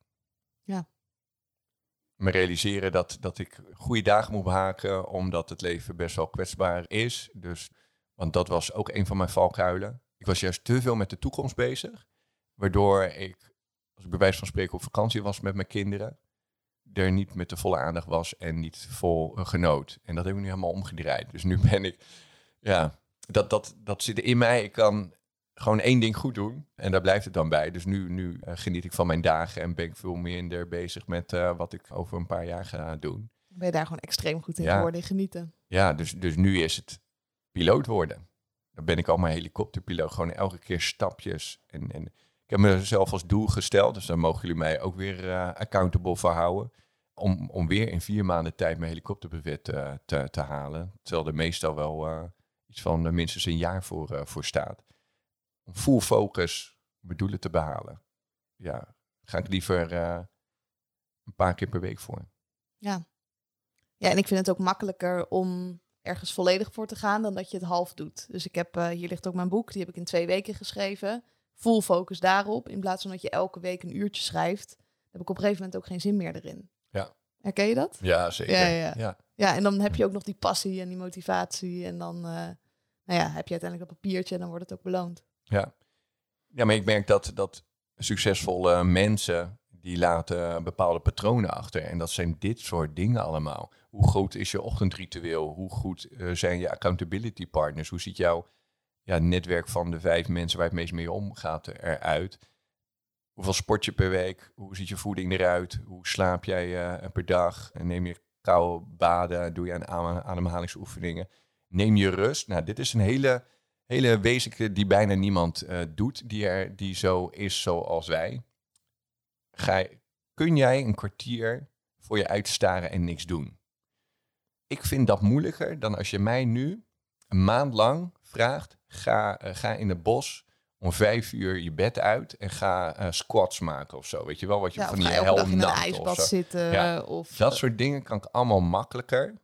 Ja me realiseren dat, dat ik goede dagen moet behaken, omdat het leven best wel kwetsbaar is. Dus, want dat was ook een van mijn valkuilen. Ik was juist te veel met de toekomst bezig, waardoor ik, als ik bij wijze van spreken op vakantie was met mijn kinderen, er niet met de volle aandacht was en niet vol genoot. En dat heb ik nu helemaal omgedraaid. Dus nu ben ik, ja, dat, dat, dat zit in mij. Ik kan gewoon één ding goed doen. En daar blijft het dan bij. Dus nu, nu uh, geniet ik van mijn dagen en ben ik veel minder bezig met uh, wat ik over een paar jaar ga doen. Ben je daar gewoon extreem goed in ja. geworden, in genieten? Ja, dus, dus nu is het piloot worden. Dan ben ik al mijn helikopterpiloot. Gewoon elke keer stapjes. En, en ik heb mezelf als doel gesteld, dus daar mogen jullie mij ook weer uh, accountable voor houden. Om, om weer in vier maanden tijd mijn helikopterbevet te, te halen. Terwijl er meestal wel iets van minstens een jaar voor, voor staat full focus mijn doelen te behalen. Ja, ga ik liever een paar keer per week voor. Ja. ja, en ik vind het ook makkelijker om ergens volledig voor te gaan dan dat je het half doet. Dus ik heb, uh, hier ligt ook mijn boek, die heb ik in twee weken geschreven. Full focus daarop, in plaats van dat je elke week een uurtje schrijft. heb ik op een gegeven moment ook geen zin meer erin. Ja. Herken je dat? Ja, zeker. Ja, ja. ja. ja en dan heb je ook nog die passie en die motivatie. En dan uh, nou ja, heb je uiteindelijk dat papiertje en dan wordt het ook beloond. Ja. ja, maar ik merk dat, dat succesvolle mensen, die laten bepaalde patronen achter. En dat zijn dit soort dingen allemaal. Hoe groot is je ochtendritueel? Hoe goed uh, zijn je accountability partners? Hoe ziet jouw ja, netwerk van de vijf mensen waar het meest mee omgaat eruit? Hoeveel sport je per week? Hoe ziet je voeding eruit? Hoe slaap jij uh, per dag? Neem je koude baden? Doe je aan ademhalingsoefeningen? Neem je rust? Nou, dit is een hele hele basic die bijna niemand doet, die, er, die zo is zoals wij. Ga, kun jij een kwartier voor je uitstaren en niks doen? Ik vind dat moeilijker dan als je mij nu een maand lang vraagt, ga, uh, ga in het bos om vijf uur je bed uit en ga uh, squats maken of zo. Weet je wel, wat je ja, van die hel in een ijsbad of zitten. Ja, of, dat soort dingen kan ik allemaal makkelijker,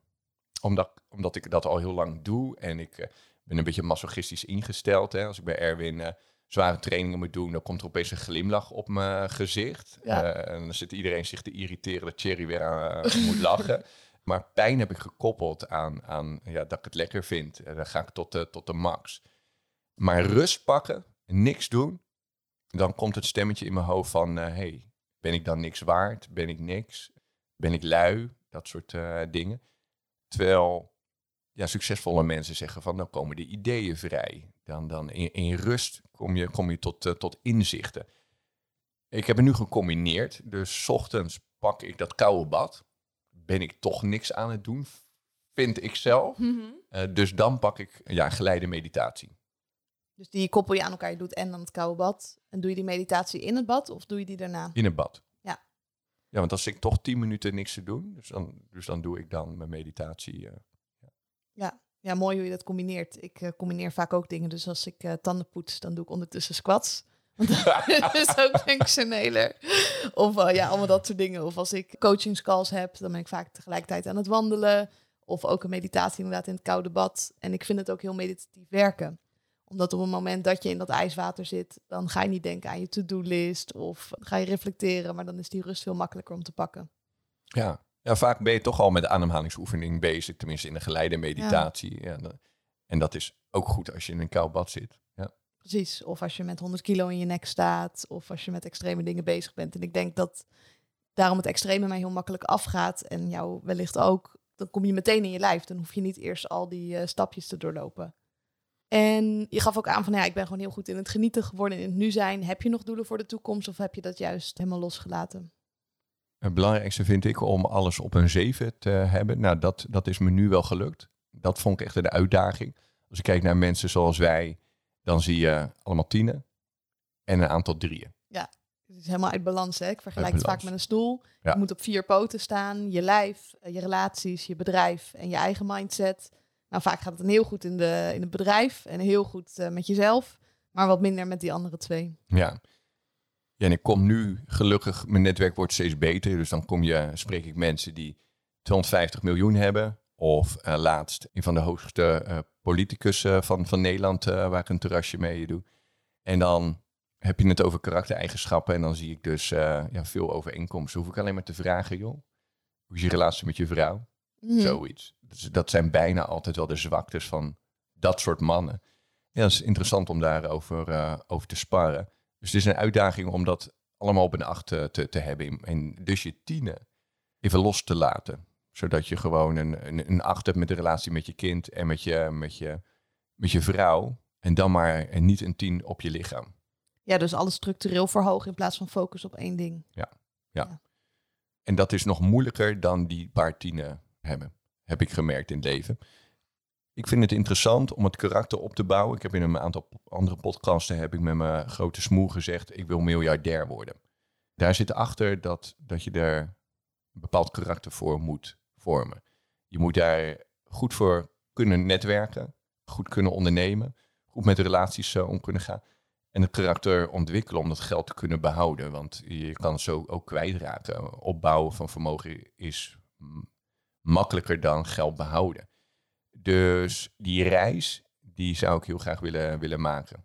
omdat, omdat ik dat al heel lang doe en ik ben een beetje masochistisch ingesteld. Hè. Als ik bij Erwin zware trainingen moet doen, dan komt er opeens een glimlach op mijn gezicht. Ja. Uh, en dan zit iedereen zich te irriteren dat Thierry weer aan uh, moet lachen. Maar pijn heb ik gekoppeld aan, aan ja, dat ik het lekker vind. En dan ga ik tot de, tot de max. Maar rust pakken, niks doen, dan komt het stemmetje in mijn hoofd van... hey, ben ik dan niks waard? Ben ik niks? Ben ik lui? Dat soort dingen. Terwijl ja, succesvolle mensen zeggen van dan komen de ideeën vrij. Dan, dan in, in rust kom je, kom je tot, eh, tot inzichten. Ik heb het nu gecombineerd. Dus ochtends pak ik dat koude bad. Ben ik toch niks aan het doen, vind ik zelf. Eh, dus dan pak ik ja, geleide meditatie. Dus die koppel je aan elkaar, je doet en dan het koude bad. En doe je die meditatie in het bad of doe je die daarna? In het bad. Ja. Ja, want als ik toch tien minuten niks te doen, dus dan, dus dan doe ik dan mijn meditatie. eh. Ja. ja, mooi hoe je dat combineert. Ik eh, combineer vaak ook dingen. Dus als ik eh, tanden poets, dan doe ik ondertussen squats. Want dat is ook functioneler. Of eh, ja, allemaal dat soort dingen. Of als ik coachingscalls heb, dan ben ik vaak tegelijkertijd aan het wandelen. Of ook een meditatie inderdaad in het koude bad. En ik vind het ook heel meditatief werken. Omdat op het moment dat je in dat ijswater zit, dan ga je niet denken aan je to-do-list. Of ga je reflecteren, maar dan is die rust veel makkelijker om te pakken. Ja. Ja, vaak ben je toch al met de ademhalingsoefening bezig, tenminste in een geleide meditatie. Ja. en dat is ook goed als je in een koud bad zit. Ja. Precies. Of als je met 100 kilo in je nek staat. Of als je met extreme dingen bezig bent. En ik denk dat daarom het extreme mij heel makkelijk afgaat. En jou wellicht ook. Dan kom je meteen in je lijf. Dan hoef je niet eerst al die eh, stapjes te doorlopen. En je gaf ook aan van ja, ik ben gewoon heel goed in het genieten geworden. In het nu zijn. Heb je nog doelen voor de toekomst? Of heb je dat juist helemaal losgelaten? Het belangrijkste vind ik om alles op een 7 te hebben. Nou, dat, dat is me nu wel gelukt. Dat vond ik echt een uitdaging. Als ik kijk naar mensen zoals wij, dan zie je allemaal tienen en een aantal drieën. Het is helemaal uit balans. Hè? Ik vergelijk het vaak met een stoel. Ja. Je moet op vier poten staan. Je lijf, eh, je relaties, je bedrijf en je eigen mindset. Nou, vaak gaat het heel goed in, de, in het bedrijf en heel goed eh, met jezelf. Maar wat minder met die andere twee. Ja. Ja, en ik kom nu gelukkig, mijn netwerk wordt steeds beter. Dus dan kom je, spreek ik mensen die 250 miljoen hebben. Of eh, laatst een van de hoogste eh politicus eh, van, van Nederland, waar ik een terrasje mee doe. En dan heb je het over karaktereigenschappen. En dan zie ik dus ja, veel overeenkomsten. Hoef ik alleen maar te vragen, joh. Hoe is je relatie met je vrouw? Mhm. Zoiets. Dus dat zijn bijna altijd wel de zwaktes van dat soort mannen. Ja, dat is interessant om daarover over te sparren. Dus het is een uitdaging om dat allemaal op een acht te, te hebben. En dus je tienen even los te laten. Zodat je gewoon een, een, een acht hebt met de relatie met je kind en met je, met je, met je vrouw. En dan maar en niet een tien op je lichaam. Ja, dus alles structureel verhogen in plaats van focus op één ding. En dat is nog moeilijker dan die paar tienen hebben. Heb ik gemerkt in het leven. Ik vind het interessant om het karakter op te bouwen. Ik heb in een aantal andere podcasten heb ik met mijn grote smoel gezegd, ik wil miljardair worden. Daar zit achter dat, dat je er een bepaald karakter voor moet vormen. Je moet daar goed voor kunnen netwerken, goed kunnen ondernemen, goed met relaties eh, om kunnen gaan. En het karakter ontwikkelen om dat geld te kunnen behouden. Want je kan het zo ook kwijtraken. Opbouwen van vermogen is makkelijker dan geld behouden. Dus die reis, die zou ik heel graag willen, willen maken. En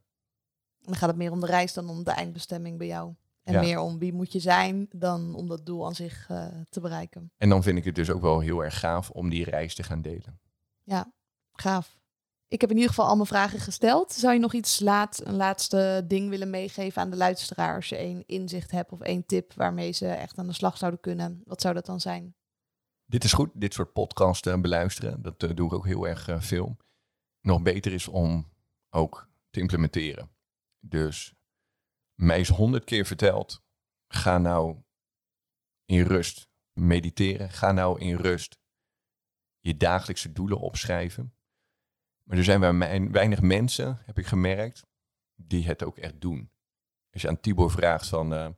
dan gaat het meer om de reis dan om de eindbestemming bij jou. En Ja. meer om wie moet je zijn dan om dat doel aan zich eh, te bereiken. En dan vind ik het dus ook wel heel erg gaaf om die reis te gaan delen. Ja, gaaf. Ik heb in ieder geval al mijn vragen gesteld. Zou je nog iets laat, een laatste ding willen meegeven aan de luisteraar? Als je één inzicht hebt of één tip waarmee ze echt aan de slag zouden kunnen. Wat zou dat dan zijn? Dit is goed, dit soort podcasts eh, beluisteren. Dat eh, doe ik ook heel erg eh, veel. Nog beter is om ook te implementeren. Dus mij is honderd keer verteld, ga nou in rust mediteren. Ga nou in rust je dagelijkse doelen opschrijven. Maar er zijn weinig mensen, heb ik gemerkt, die het ook echt doen. Als je aan Tibor vraagt van,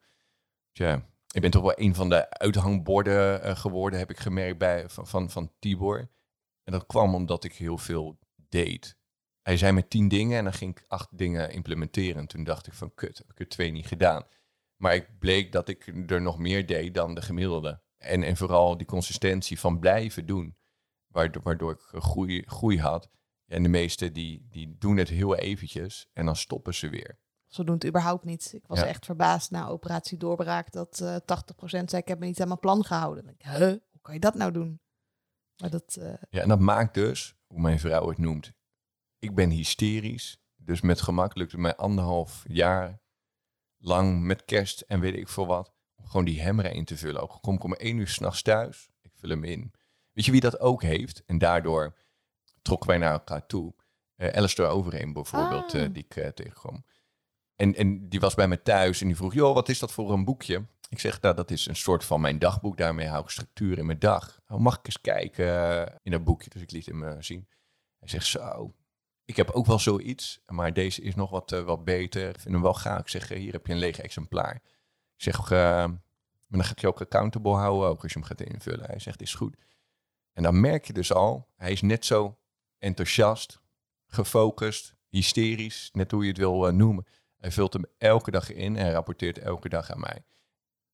tja, ik ben toch wel een van de uithangborden eh, geworden, heb ik gemerkt bij, van, van, van Tibor. En dat kwam omdat ik heel veel deed. Hij zei me tien dingen en dan ging ik acht dingen implementeren. En toen dacht ik van, kut, heb ik er twee niet gedaan. Maar ik bleek dat ik er nog meer deed dan de gemiddelde. En, en vooral die consistentie van blijven doen. Waardoor, waardoor ik een groei, groei had. En de meesten die, die doen het heel eventjes en dan stoppen ze weer. Zo doen het überhaupt niet. Ik was Ja. echt verbaasd na operatie doorbraak dat eh 80% zei ik heb me niet aan mijn plan gehouden. Ik, huh, hoe kan je dat nou doen? Maar dat, eh, Ja, en dat maakt dus, hoe mijn vrouw het noemt, ik ben hysterisch. Dus met gemak lukt het mij anderhalf jaar lang met kerst en weet ik veel wat, om gewoon die hemmer in te vullen. Ook kom ik om één uur s'nachts thuis, ik vul hem in. Weet je wie dat ook heeft en daardoor trokken wij naar elkaar toe. Uh, Alistair Overeem bijvoorbeeld, Ah. die ik tegenkwam. En, en die was bij me thuis en die vroeg, joh, wat is dat voor een boekje? Ik zeg, nou, dat is een soort van mijn dagboek. Daarmee hou ik structuur in mijn dag. Oh, mag ik eens kijken in dat boekje? Dus ik liet hem zien. Hij zegt, zo, ik heb ook wel zoiets, maar deze is nog wat, wat beter. Ik vind hem wel gaaf. Ik zeg, hier heb je een leeg exemplaar. Ik zeg, maar dan ga ik je ook accountable houden, ook als je hem gaat invullen. Hij zegt, is goed. En dan merk je dus al, hij is net zo enthousiast, gefocust, hysterisch, net hoe je het wil noemen. Hij vult hem elke dag in en rapporteert elke dag aan mij.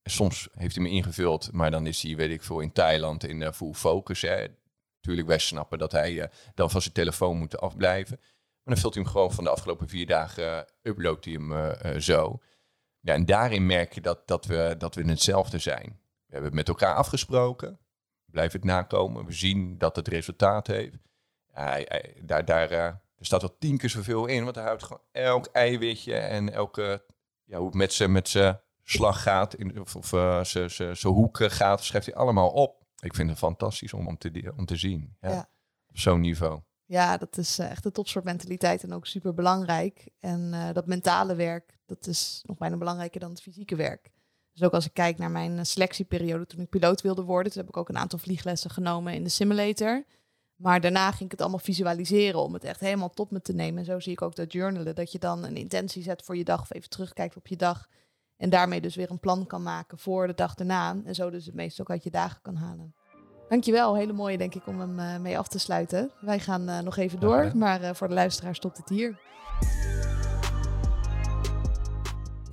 Soms heeft hij me ingevuld, maar dan is hij, weet ik veel, in Thailand in uh, full focus. Hè. Natuurlijk, wij snappen dat hij uh, dan van zijn telefoon moet afblijven. Maar dan vult hij hem gewoon van de afgelopen vier dagen, uploadt hij hem zo. Ja, en daarin merk je dat, dat, we, dat we hetzelfde zijn. We hebben het met elkaar afgesproken. Blijf het nakomen. We zien dat het resultaat heeft. Daar, daar, er staat wel tien keer zoveel in, want hij houdt gewoon elk eiwitje en elke, ja, hoe het met zijn met slag gaat, in, of, of uh, zijn hoeken gaat, schrijft hij allemaal op. Ik vind het fantastisch om, om, te, om te zien. Ja. Ja. Op zo'n niveau. Ja, dat is uh, echt de topsoort mentaliteit en ook super belangrijk. En uh, dat mentale werk, dat is nog bijna belangrijker dan het fysieke werk. Dus ook als ik kijk naar mijn selectieperiode toen ik piloot wilde worden, toen heb ik ook een aantal vlieglessen genomen in de simulator. Maar daarna ging ik het allemaal visualiseren om het echt helemaal tot me te nemen. En zo zie ik ook dat journalen, dat je dan een intentie zet voor je dag of even terugkijkt op je dag. En daarmee dus weer een plan kan maken voor de dag daarna. En zo dus het meest ook uit je dagen kan halen. Dankjewel, hele mooie denk ik om hem uh, mee af te sluiten. Wij gaan uh, nog even door, maar uh, voor de luisteraar stopt het hier.